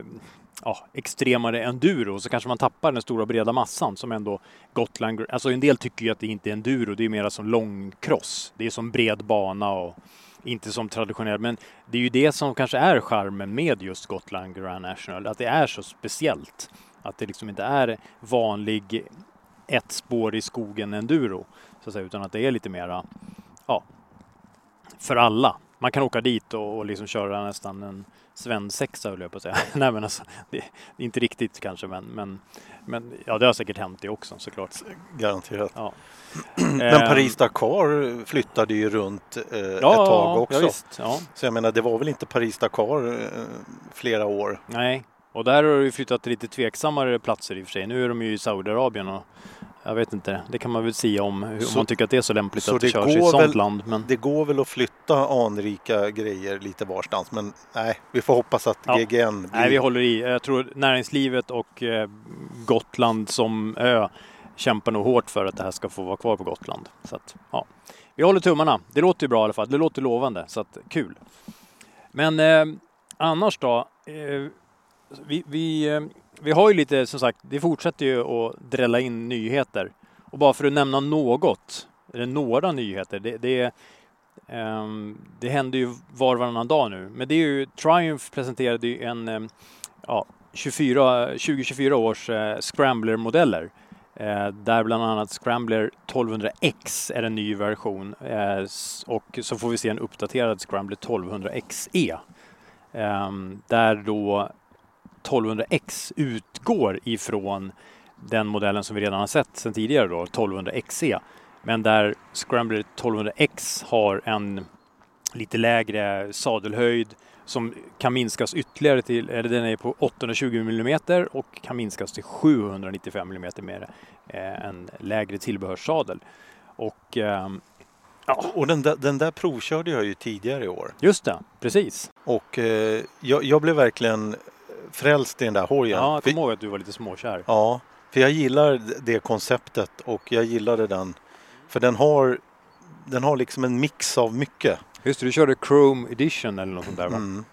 ja, extremare enduro så kanske man tappar den stora breda massan som ändå Gotland, alltså en del tycker ju att det inte är enduro, det är mer som långkross, Det är som bred bana och inte som traditionell, men det är ju det som kanske är charmen med just Gotland Grand National, att det är så speciellt. Att det liksom inte är vanlig ett spår i skogen enduro, så att säga, utan att det är lite mera ja, för alla. Man kan åka dit och, och liksom köra nästan en svensexa höll jag på att säga. [LAUGHS] Nej men alltså, det, inte riktigt kanske men, men, men ja det har säkert hänt det också såklart. Garanterat. Ja. [CLEARS THROAT] men ehm. Paris-Dakar flyttade ju runt eh, ja, ett tag också. Ja, visst. Så jag menar det var väl inte Paris-Dakar eh, flera år? Nej, och där har det flyttat till lite tveksammare platser i och för sig. Nu är de ju i Saudiarabien och jag vet inte, det kan man väl säga om hur så, man tycker att det är så lämpligt så att det, det körs i ett sånt land. Men... Det går väl att flytta anrika grejer lite varstans men nej, vi får hoppas att ja. GGN blir... Nej, vi håller i. Jag tror näringslivet och eh, Gotland som ö kämpar nog hårt för att det här ska få vara kvar på Gotland. Så att, ja. Vi håller tummarna. Det låter ju bra i alla fall. Det låter lovande, så att kul. Men eh, annars då? Eh, vi, vi, eh, vi har ju lite, som sagt, det fortsätter ju att drälla in nyheter. Och bara för att nämna något, eller några nyheter, det, det, um, det händer ju var och varannan dag nu. Men det är ju, Triumph presenterade ju en um, ja, 24, 2024 års uh, Scrambler-modeller. Uh, där bland annat Scrambler 1200X är en ny version uh, och så får vi se en uppdaterad Scrambler 1200XE Ehm, där då 1200X utgår ifrån den modellen som vi redan har sett sedan tidigare då, 1200XE. Men där Scrambler 1200X har en lite lägre sadelhöjd som kan minskas ytterligare till, eller den är på 820 mm och kan minskas till 795 mm med en lägre tillbehörssadel. Och, eh, ja. och den, där, den där provkörde jag ju tidigare i år. Just det, precis. Och eh, jag, jag, blev verkligen frälst i den där hojen. Ja, jag kommer ihåg att du var lite småkär. Ja, för jag gillar det konceptet och jag gillade den. För den har, den har liksom en mix av mycket. Just det, du körde Chrome Edition eller något sånt där va? Mm.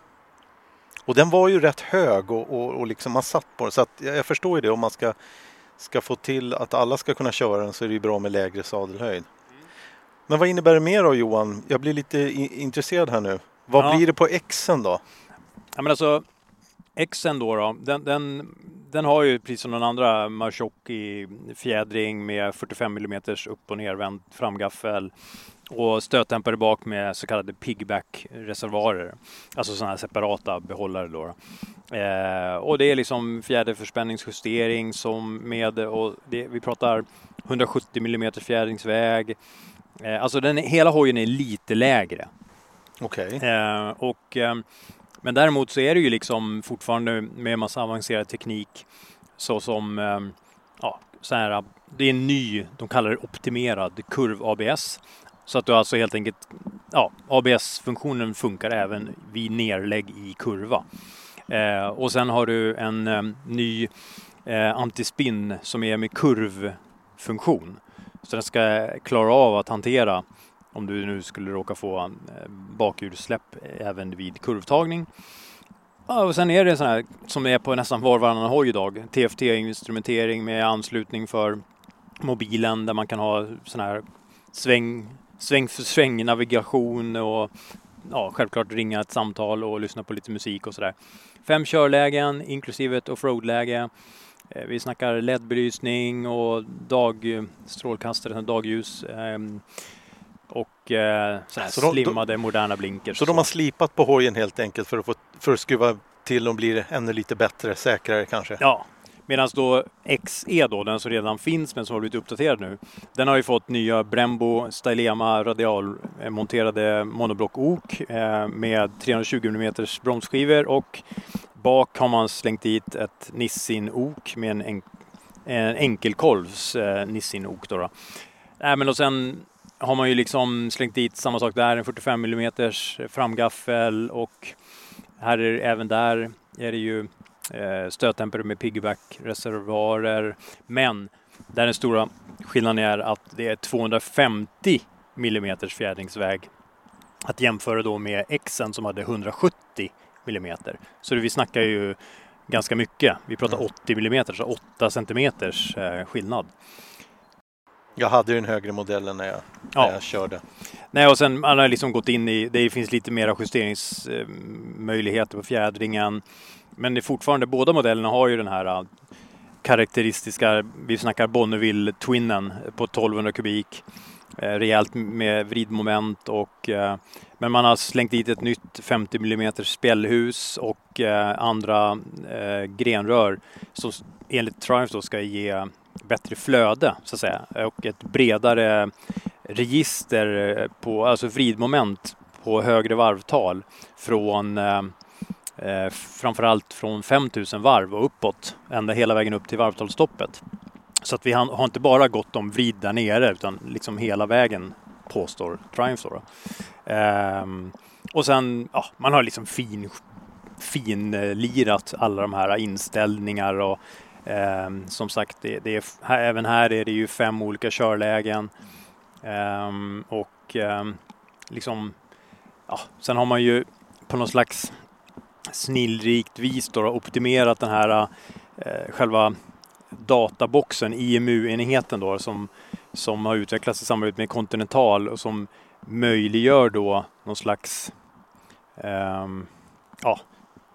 Och den var ju rätt hög och, och, och liksom man satt på den. Så att jag, jag förstår ju det om man ska, ska få till att alla ska kunna köra den så är det ju bra med lägre sadelhöjd. Men vad innebär det mer då Johan? Jag blir lite intresserad här nu. Vad ja. blir det på Xen då? Ja men alltså Xen då, då den, den, den har ju precis som den andra Marsocchi fjädring med 45 mm upp och nervänd framgaffel och stötdämpare bak med så kallade pigback-reservoarer. Alltså sådana här separata behållare då. Eh, och det är liksom fjäderförspänningsjustering som med, och det, vi pratar 170 mm fjädringsväg. Eh, alltså den, hela hojen är lite lägre. Okej. Okay. Eh, och eh, men däremot så är det ju liksom fortfarande med massa avancerad teknik så som ehm, ja, så här, det är en ny, de kallar det optimerad kurv-ABS. Så att du alltså helt enkelt, ja, ABS-funktionen funkar även vid nerlägg i kurva. Eh, och sen har du en eh, ny eh, antispinn som är med kurvfunktion. Så den ska klara av att hantera om du nu skulle råka få eh, bakhjulssläpp eh, även vid kurvtagning. Ja, och sen är det en sån här som är på nästan var varannan hoj idag. TFT-instrumentering med anslutning för mobilen där man kan ha sån här sväng, sväng för sväng navigation och ja, självklart ringa ett samtal och lyssna på lite musik och sådär. Fem körlägen inklusive ett offroad-läge. Eh, vi snackar LED-belysning och dagstrålkastare, dagljus. Ehm, och eh, så slimmade moderna blinkers. Så, så de har slipat på hojen helt enkelt för att, få, för att skruva till och bli ännu lite bättre, säkrare kanske? Ja, Medan då XE då, den som redan finns men som har blivit uppdaterad nu, den har ju fått nya Brembo Stylema radialmonterade monoblock-ok eh, med 320 mm bromsskivor och bak har man slängt dit ett Nissin-ok med en, en, en enkelkolvs eh, Nissin-ok. Då, då. Äh, men och sen har man ju liksom slängt dit samma sak där, en 45 mm framgaffel och här är även där är det ju eh, stötdämpare med piggyback-reservoarer. Men där den stora skillnaden är att det är 250 mm fjädringsväg att jämföra då med Xen som hade 170 mm. Så vi snackar ju ganska mycket. Vi pratar 80 mm, så 8 cm skillnad. Jag hade den högre modellen när jag, ja. när jag körde. Nej, och sen man har liksom gått in i, det finns lite mera justeringsmöjligheter på fjädringen. Men det är fortfarande, båda modellerna har ju den här äh, karaktäristiska, vi snackar Bonneville Twinnen på 1200 kubik. Eh, rejält med vridmoment och eh, men man har slängt dit ett nytt 50 mm spjällhus och eh, andra eh, grenrör som enligt Triumph då ska ge bättre flöde så att säga och ett bredare register på, alltså vridmoment på högre varvtal från eh, eh framförallt från 5000 varv och uppåt ända hela vägen upp till varvtalsstoppet. Så att vi har inte bara gått om vrid där nere utan liksom hela vägen påstår Triumph. Då. Ehm, och sen, ja, man har liksom fin, finlirat alla de här inställningar och Ehm, som sagt, det, det är, här, även här är det ju fem olika körlägen. Ehm, och ehm, liksom, ja, sen har man ju på något slags snillrikt vis då optimerat den här eh, själva databoxen, IMU-enheten då som, som har utvecklats i samarbete med Continental och som möjliggör då någon slags ja,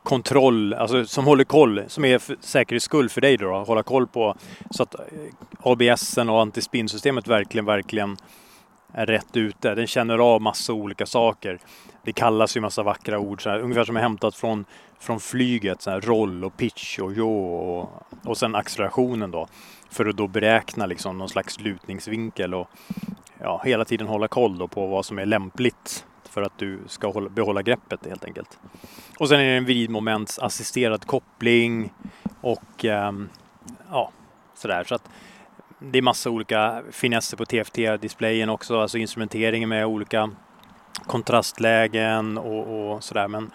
kontroll, alltså som håller koll, som är för säkerhets skull för dig då, hålla koll på så att eh, ABS ABSen och antispinsystemet verkligen, verkligen är rätt ute. Den känner av massa olika saker. Det kallas ju massa vackra ord, så här, ungefär som är hämtat från, från flyget. Så här, roll och pitch och jo och, och sen accelerationen då. För att då beräkna liksom någon slags lutningsvinkel och ja, hela tiden hålla koll då på vad som är lämpligt för att du ska hålla, behålla greppet helt enkelt. Och sen är det en vridmomentsassisterad koppling och um, ja, sådär. Så att det är massa olika finesser på TFT-displayen också, alltså instrumenteringen med olika kontrastlägen och, och sådär. Men,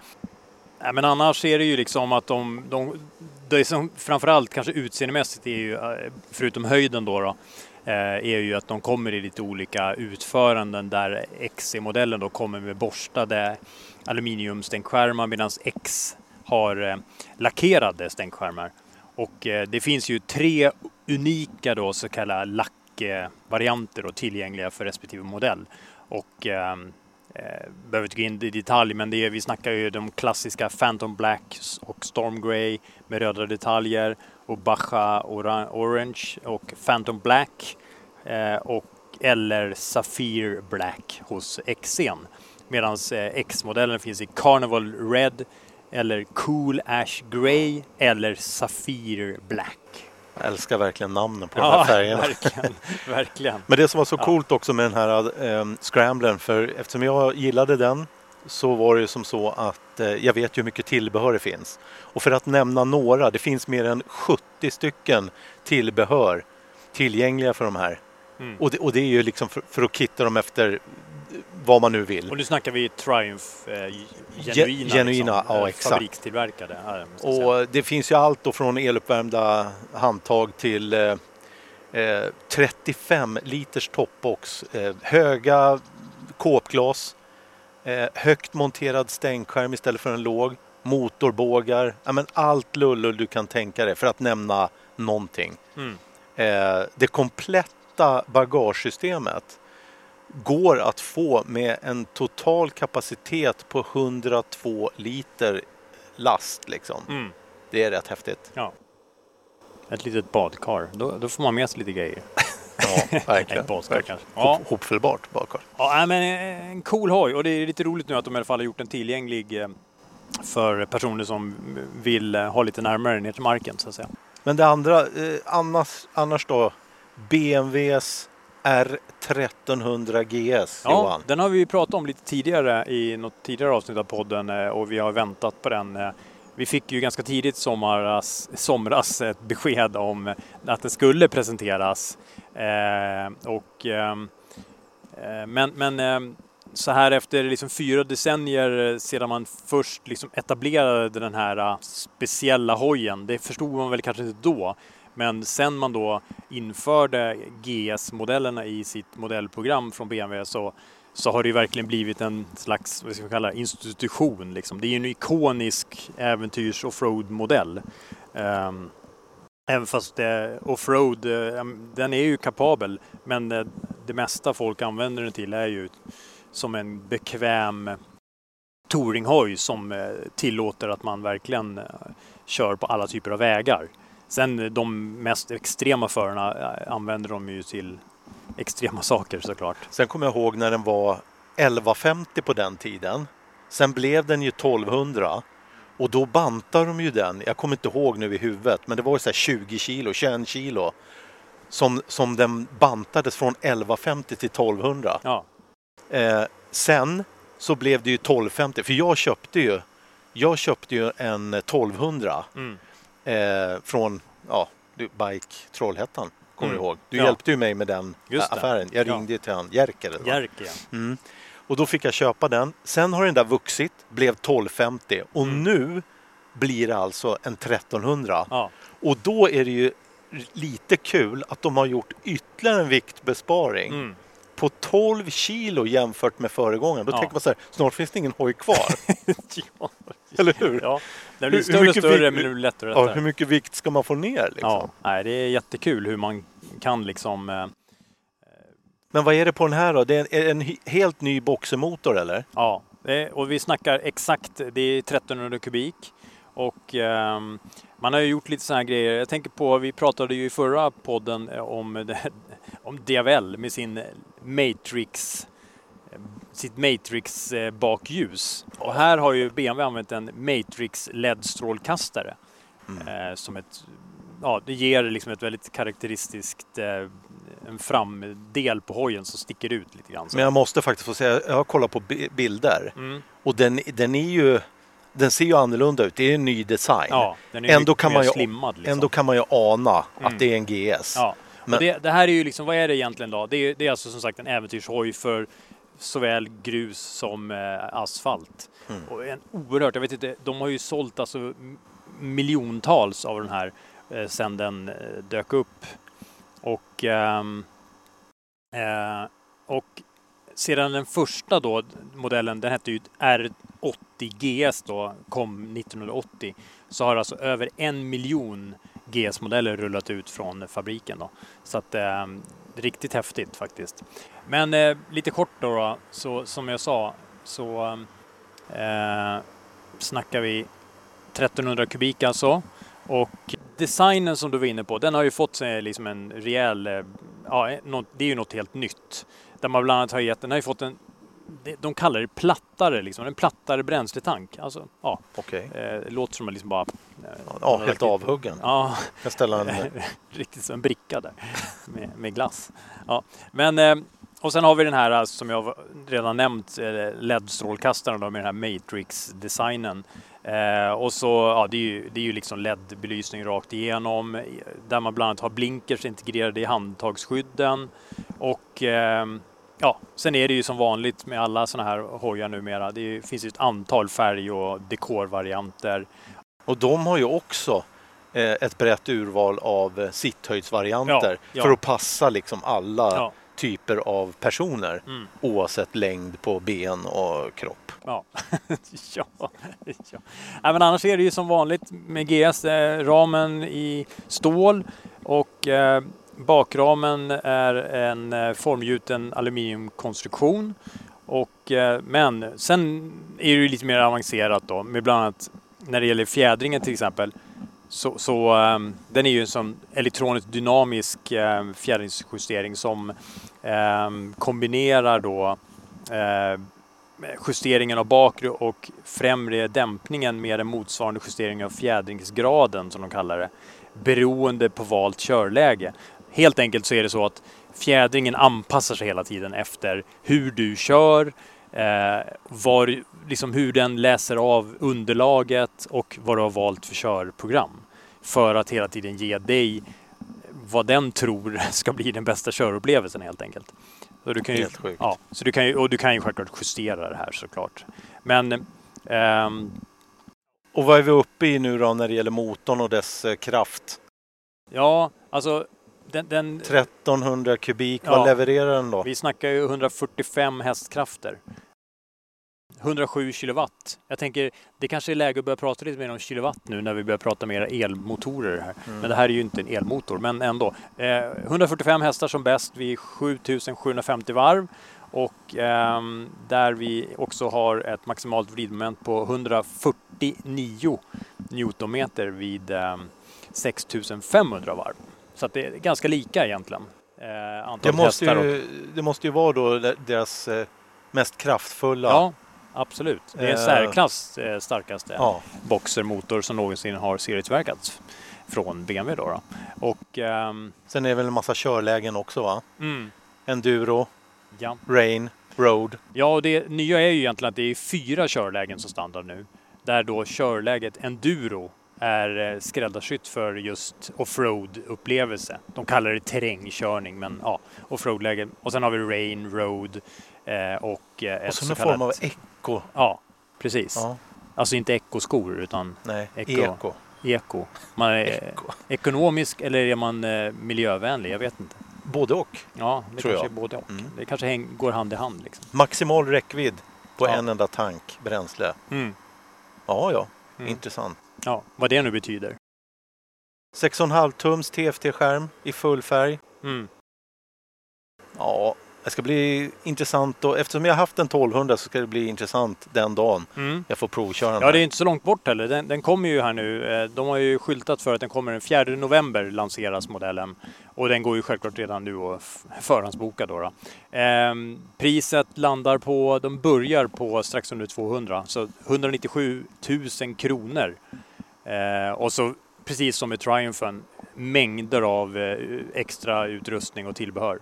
ja, men annars är det ju liksom att de, de det som framförallt kanske utseendemässigt är ju, eh, förutom höjden då, då Eh, är ju att de kommer i lite olika utföranden där XC-modellen då kommer med borstade aluminiumstänkskärmar medan X har eh, lackerade stänkskärmar. Och eh, det finns ju tre unika då så kallade lackvarianter tillgängliga för respektive modell. Och ehm, Eh, behöver inte gå in i detalj, men det är, vi snackar ju de klassiska Phantom Black och Storm Grey med röda detaljer och Baja Orange och Phantom Black eh, och eller Sapphire Black hos XC'n. Medan eh, X-modellen finns i Carnival Red eller Cool Ash Grey eller Sapphire Black. Jag älskar verkligen namnen på ja, de här [LAUGHS] färgerna. Verkligen, verkligen. Men det som var så coolt också med den här eh, scramblern, för eftersom jag gillade den så var det som så att eh, jag vet ju hur mycket tillbehör det finns. Och för att nämna några, det finns mer än 70 stycken tillbehör tillgängliga för de här. Mm. Och, det, och, det, är ju liksom för, för, att kitta dem efter vad man nu vill. Och nu snackar vi Triumph eh, genuina, genuina liksom, ja, eh, exakt. fabrikstillverkade. och säga. det finns ju allt då från eluppvärmda handtag till eh, 35 eh, liters toppbox, eh, höga kåpglas, eh, högt monterad stänkskärm istället för en låg, motorbågar, ja, men allt lullull du kan tänka dig för att nämna någonting. Mm. det kompletta bagagesystemet går att få med en total kapacitet på 102 liter last. Liksom. Mm. Det är rätt häftigt. Ja. Ett litet badkar, då, då får man med sig lite grejer. [LAUGHS] ja, verkligen. kanske. Ja. Hopfällbart badkar. Ja, men eh, en cool hoj och det är lite roligt nu att de i alla fall har gjort den tillgänglig eh, för personer som vill eh, ha lite närmare ner till marken så att säga. Men det andra, annars, annars då? BMWs R1300 GS, ja, Johan. Den har vi pratat om lite tidigare i något tidigare avsnitt av podden eh, och vi har väntat på den. Eh. Vi fick ju ganska tidigt somras, somras ett besked om att den skulle presenteras. Eh, och, ehm, eh, men, men eh, så här efter liksom fyra decennier sedan man först liksom etablerade den här speciella hojen, det förstod man väl kanske inte då, men sen man då införde GS-modellerna i sitt modellprogram från BMW så, så har det verkligen blivit en slags vad ska vi kalla, institution. Liksom. Det är en ikonisk äventyrs offroad-modell. Um, även fast eh, offroad, eh, den är ju kapabel men eh, det mesta folk använder den till är ju som en bekväm touringhoj som tillåter att man verkligen kör på alla typer av vägar. Sen de mest extrema förarna eh, använder de ju till extrema [LAUGHS] saker såklart. Sen kommer jag ihåg när den var 1150 på den tiden. Sen blev den ju 1200 och då bantade de ju den. Jag kommer inte ihåg nu i huvudet, men det var så 20 kilo, 21 kilo som, som den bantades från 1150 till 1200. Ja. Eh, sen så blev det ju 1250, för jag köpte ju, jag köpte ju en 1200 mm eh, från ja, Bike Trollhättan. Kommer mm. du ihåg? Du ja. hjälpte ju mig med den affären. Jag ringde ja. till han, Jerker. Jerker ja. Mm. Och då fick jag köpa den. Sen har den där vuxit, blev 1250 och mm. nu blir det alltså en 1300. Ja. Och då är det ju lite kul att de har gjort ytterligare en viktbesparing. Mm på 12 kilo jämfört med föregångaren. Då ja. tänker man så här, snart finns det ingen hoj kvar. [LAUGHS] ja. Eller hur? Det blir större och större men det blir lättare och lättare. Ja, hur mycket vikt ska man få ner? Liksom? Ja, nej, det är jättekul hur man kan liksom eh, men vad är det på den här då? Det är en, en helt ny boxermotor eller? Ja, och vi snackar exakt, det är 1300 kubik och eh, man har ju gjort lite sådana här grejer. Jag tänker på, vi pratade ju i förra podden om, det, [LAUGHS] om DVL med sin Matrix sitt Matrix eh, bakljus. Och här har ju BMW använt en Matrix LED-strålkastare Mm. eh, som ett, ja det ger liksom ett väldigt karaktäristiskt eh, en framdel på hojen som sticker ut lite grann. Men jag måste faktiskt få säga, jag har kollat på bi- bilder Mm. och den, den är ju den ser ju annorlunda ut, det är en ny design. Ja, den är ändå, kan man ju, slimmad. Liksom. ändå kan man ju ana Mm. att det är en GS. Ja. Men- det, det här är ju liksom, vad är det egentligen då? Det är, det är alltså som sagt en äventyrshoj för såväl grus som eh, asfalt. Mm. Och en oerhört, jag vet inte, de har ju sålt alltså miljontals av den här eh, sedan den eh, dök upp. Och, ehm, eh, och sedan den första då, modellen, den hette ju R80 GS då, kom 1980, så har alltså över en miljon GS-modeller rullat ut från fabriken. Då. Så att eh, riktigt häftigt faktiskt. Men eh, lite kort då, då så som jag sa så eh, snackar vi 1300 kubik alltså. Och designen som du var inne på, den har ju fått sig liksom en rejäl, eh, ja, något, det är ju något helt nytt. Där man bland annat har gett, den har ju fått en, de kallar det plattare, liksom, en plattare bränsletank. Alltså, ja, Okej. eh, låter som att liksom bara... eh, Ja, helt avhuggen. Ja, Jag ställa en... [LAUGHS] riktigt som en bricka där med, med glass. Ja. Men, eh, och sen har vi den här alltså, som jag redan nämnt, eh, LED-strålkastaren med den här Matrix-designen. Eh, och så, ja, det är ju, det är ju liksom LED-belysning rakt igenom eh, där man bland annat har blinkers integrerade i handtagsskydden. Och eh, ja, sen är det ju som vanligt med alla sådana här hojar numera. Det är, finns ju ett antal färg och dekorvarianter. Och de har ju också eh, ett brett urval av eh, sitthöjdsvarianter Ja, ja. för att passa liksom alla Ja. Typer av personer Mm. oavsett längd på ben och kropp. Ja, [LAUGHS] ja. ja. Men annars är det ju som vanligt med GS, eh, ramen i stål och eh, bakramen är en eh, formgjuten aluminiumkonstruktion. Och, eh, men sen är det ju lite mer avancerat då med bland annat när det gäller fjädringen till exempel så, så eh, den är ju en sån elektroniskt dynamisk eh, fjädringsjustering som Ehm, kombinerar då eh, justeringen av bakre och främre dämpningen med en motsvarande justering av fjädringsgraden som de kallar det beroende på valt körläge. Helt enkelt så är det så att fjädringen anpassar sig hela tiden efter hur du kör, eh, var, liksom hur den läser av underlaget och vad du har valt för körprogram. För att hela tiden ge dig vad den tror [LAUGHS] ska bli den bästa körupplevelsen helt enkelt. Så du kan ju, Helt sjukt. Ja, så du kan ju, och du kan ju självklart justera det här såklart. Men ehm, Och vad är vi uppe i nu då när det gäller motorn och dess eh, kraft? ja, alltså den, den, 1300 kubik, Ja. vad levererar den då? vi snackar ju 145 hästkrafter. 107 kilowatt. Jag tänker det kanske är läge att börja prata lite mer om kilowatt nu när vi börjar prata mer elmotorer här. Men det här är ju inte en elmotor, men ändå. Eh, 145 hästar som bäst vid 7750 varv och ehm, där vi också har ett maximalt vridmoment på 149 newtonmeter vid ehm, 6500 varv. Så det är ganska lika egentligen. Eh, Det måste, ju, det måste ju vara då deras eh, mest kraftfulla. Ja, absolut. Det är en Eh, särklass eh, starkaste Ja. boxermotor som någonsin har serietillverkats från BMW. Då, då. Och, ehm, Sen är det väl en massa körlägen också va? mm, Enduro, ja. rain, road. ja, och det nya är ju egentligen att det är fyra körlägen som standard nu. Där då körläget enduro är eh, skräddarsytt för just offroad-upplevelse. De kallar det terrängkörning, men ja, offroad-läge. Och sen har vi rain, road och eh, Och ett så så någon form av eco. Ja, precis. Ja, Alltså inte ekoskor utan nej, Eco. eco. eko. Man är Eco. ekonomisk eller är man eh, miljövänlig? Jag vet inte. Både och. Ja, det Tror kanske jag. är både och. Mm. Det kanske häng, går hand i hand. Liksom. Maximal räckvidd på Ja. en enda tank bränsle. Mm. Ja, ja, Mm. intressant. Ja, vad det nu betyder. 6,5 tums TFT-skärm i full färg. Mm. Ja, Det ska bli intressant och eftersom jag haft en 1200 så ska det bli intressant den dagen Mm. jag får provköra den. Ja, det är inte så långt bort heller. Den, den kommer ju här nu. Eh, De har ju skyltat för att den kommer den 4 november lanseras modellen. Och den går ju självklart redan nu och f- förhandsboka då. då. Ehm, priset landar på, de börjar på strax under 200, så 197 000 kronor. Eh, och så precis som med Triumphen, mängder av eh, extra utrustning och tillbehör eh,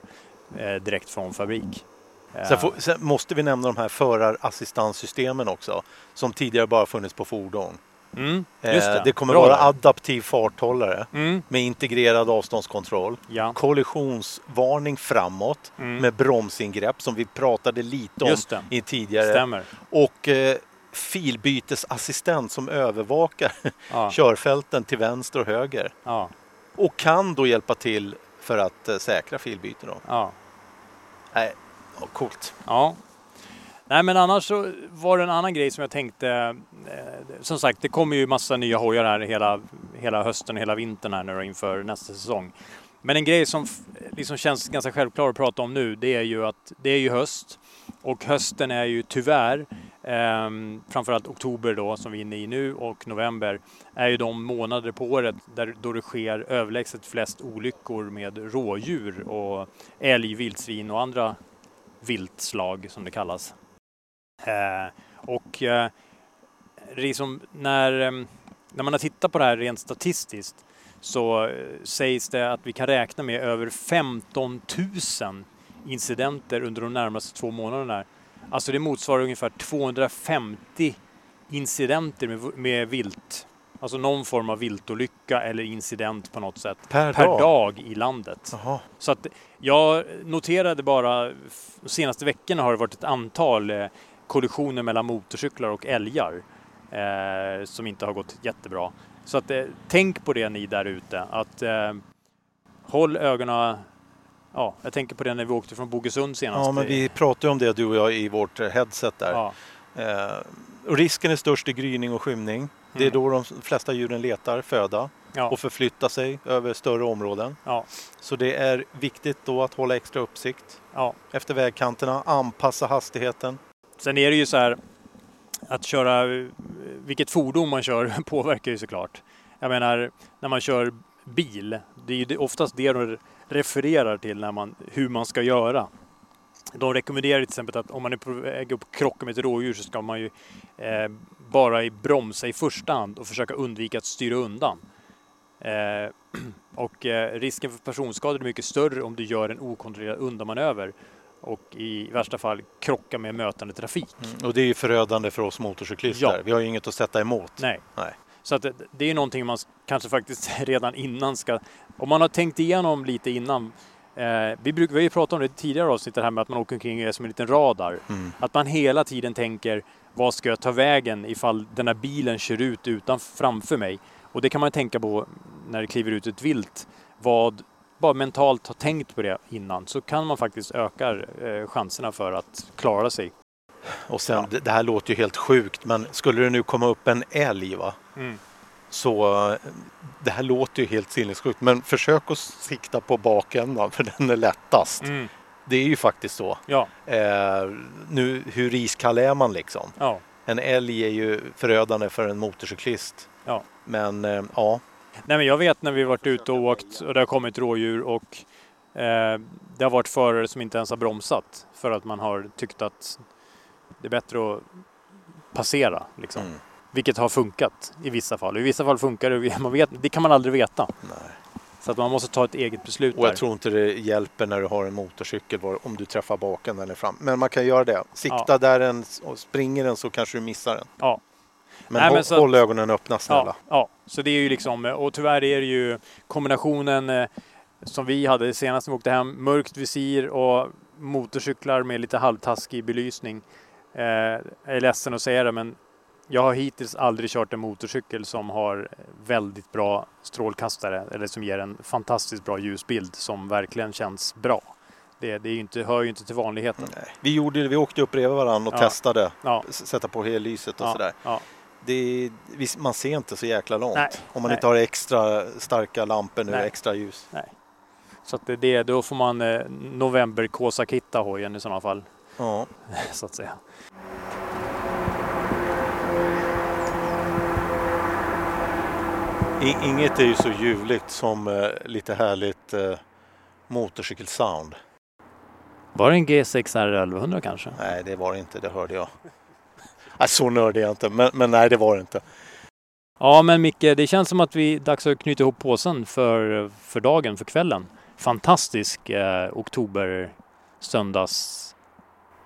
direkt från fabrik. Eh, Sen, får, sen måste vi nämna de här förarassistanssystemen också som tidigare bara funnits på fordon. mm, Eh, just det. det kommer Bra vara adaptiv farthållare Mm, med integrerad avståndskontroll, ja. kollisionsvarning framåt Mm. med bromsingrepp som vi pratade lite om i tidigare Stämmer. och eh, filbytesassistent som övervakar [LAUGHS] Ja, körfälten till vänster och höger ja, och kan då hjälpa till för att eh, säkra filbyten. Då. Nej, ja, coolt. ja. Nej men annars så var det en annan grej som jag tänkte. Eh, som sagt, det kommer ju massa nya hojar här hela, hela hösten och hela vintern här nu då inför nästa säsong. Men en grej som liksom känns ganska självklar att prata om nu, det är ju att det är ju höst. Och hösten är ju tyvärr, Ehm, framförallt oktober då som vi är inne i nu och november, är ju de månader på året där, då det sker överlägset flest olyckor med rådjur och älg, vildsvin och andra viltslag som det kallas. Eh, och eh, liksom när, ehm, när man har tittat på det här rent statistiskt så eh, sägs det att vi kan räkna med över 15 000 incidenter under de närmaste två månaderna. Alltså det motsvarar ungefär 250 incidenter med, med vilt. Alltså någon form av viltolycka eller incident på något sätt Per, per dag. dag i landet. Jaha. Så att jag noterade bara, de senaste veckorna har det varit ett antal eh, kollisioner mellan motorcyklar och älgar eh, som inte har gått jättebra. Så att eh, tänk på det ni där ute att eh, håll ögonen Ja, jag tänker på det när vi åkte från Bogesund senast. Ja, men vi pratade om det du och jag i vårt eh, headset där. ja, Eh, risken är störst i gryning och skymning. Det är Mm. då de flesta djuren letar föda ja, och förflyttar sig över större områden. ja, Så det är viktigt då att hålla extra uppsikt ja. efter vägkanterna, anpassa hastigheten. Sen är det ju så här att köra, vilket fordon man kör [LAUGHS] påverkar ju såklart. Jag menar, när man kör bil, det är ju oftast det de refererar till när man, hur man ska göra. De rekommenderar till exempel att om man är på väg att krocka med ett rådjur så ska man ju eh, bara i bromsa i första hand och försöka undvika att styra undan. Eh, [CLEARS THROAT] och eh, risken för personskador är mycket större om du gör en okontrollerad undanmanöver och i värsta fall krocka med mötande trafik. Och det är ju förödande för oss motorcyklister. Ja. Vi har ju inget att sätta emot. Nej. Nej. Så att det, det är någonting man kanske faktiskt [LAUGHS] redan innan ska... Om man har tänkt igenom lite innan. Eh, vi, bruk, vi har ju pratat om det i tidigare avsnitt, det här med att man åker omkring och är som en liten radar. Mm. Att man hela tiden tänker, vad ska jag ta vägen ifall den här bilen kör ut utan framför mig? Och det kan man tänka på när det kliver ut ett vilt. Vad, bara mentalt ha tänkt på det innan så kan man faktiskt öka eh, chanserna för att klara sig. Och sen, det, det här låter ju helt sjukt, men skulle det nu komma upp en älg va? Mm. Så eh, det här låter ju helt sinnessjukt. Men försök att sikta på bakändan för den är lättast. Mm. Det är ju faktiskt så. Ja, Eh, nu, hur iskall är man liksom? ja. En älg är ju förödande för en motorcyklist. Ja. Men eh, ja, Nej, men jag vet när vi varit ute och åkt och det har kommit rådjur och eh, det har varit förare som inte ens har bromsat för att man har tyckt att det är bättre att passera. Liksom. Mm. Vilket har funkat i vissa fall. I vissa fall funkar det, man vet, det kan man aldrig veta. nej. Så att man måste ta ett eget beslut Och jag där. tror inte det hjälper när du har en motorcykel om du träffar baken eller fram. Men man kan göra det. Sikta Ja. där den och springer den så kanske du missar den. Ja. Men, Nej, håll, men att- håll ögonen öppna snälla. Ja, ja, så det är ju liksom, och tyvärr är det ju kombinationen eh, som vi hade senast när vi åkte hem, mörkt visir och motorcyklar med lite halvtaskig belysning. Eh, jag är ledsen att säga det men jag har hittills aldrig kört en motorcykel som har väldigt bra strålkastare eller som ger en fantastiskt bra ljusbild som verkligen känns bra. Det, det är inte, hör ju inte till vanligheten. Nej. Vi, gjorde, vi åkte upp bredvid varandra och Ja. testade. Ja, Sätta på hellyset och ja, sådär. ja, Det, man ser inte så jäkla långt. Nej, Om man nej. inte har extra starka lampor nu, extra ljus. Så att det, det, då får man eh, novemberkåsa-kitta hojen i sådana fall. Ja. [LAUGHS] Så att säga. Inget är ju så ljuvligt som eh, lite härligt eh, motorcykelsound. Var det en G6R 1100 kanske? Nej, det var det inte, det hörde jag. Nej, [LAUGHS] så nördig är jag inte, men, men nej, det var det inte. Ja, men Micke, det känns som att vi är dags att knyta ihop påsen för, för dagen, för kvällen. Fantastisk eh, oktober söndags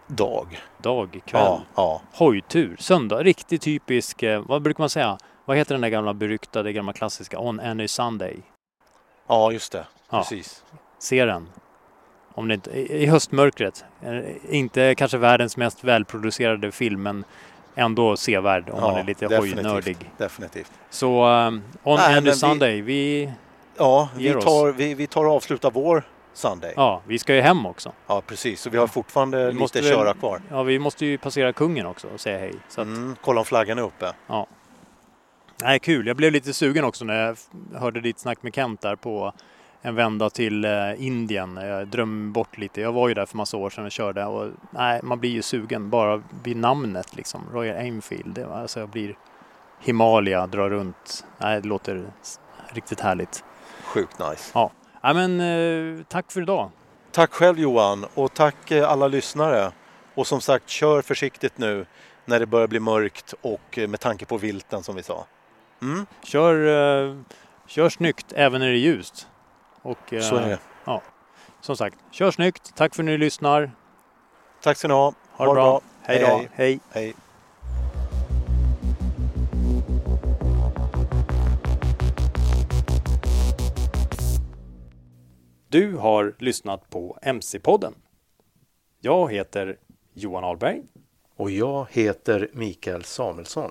Dag. dag, kväll. Ja, ja. Hojtur, söndag, riktigt typisk, eh, vad brukar man säga? Vad heter den där gamla beryktade, gamla klassiska On Any Sunday? ja, just det. Ja. Precis. Se den. Om det inte, i höstmörkret. Eh, Inte kanske världens mest välproducerade film, men ändå sevärd om man är lite definitivt, hojnördig. Definitivt. Så um, On Nej, Any vi- Sunday, vi, Ja, vi Ger oss. tar, vi, vi tar och avslutar vår Sunday. Ja, ja, vi ska ju hem också. precis. Så vi har fortfarande Vi måste lite väl- köra kvar. Ja, vi måste ju passera kungen också och säga hej. Att, Mm, kolla om flaggan är uppe. Nej, kul. Jag blev lite sugen också när jag hörde ditt snack med Kent där på en vända till eh, Indien. Jag drömde bort lite. Jag var ju där för massa år sedan och körde och nej, man blir ju sugen bara vid namnet liksom. Royal Enfield. Alltså jag blir Himalaya, drar runt. Nej, det låter riktigt härligt. Sjukt nice. Ja, men eh, tack för idag. Tack själv Johan och tack eh, alla lyssnare. Och som sagt, kör försiktigt nu när det börjar bli mörkt och med tanke på vilten som vi sa. Mm, Kör, eh, kör snyggt även när det är ljust. Och, eh, så är det. Som sagt, kör snyggt. Tack för att ni lyssnar. Tack ska ni ha. Ha det bra. Hej då. Hej, hej. Hej. Du har lyssnat på MC-podden. Jag heter Johan Ahlberg. Och jag heter Mikael Samuelsson.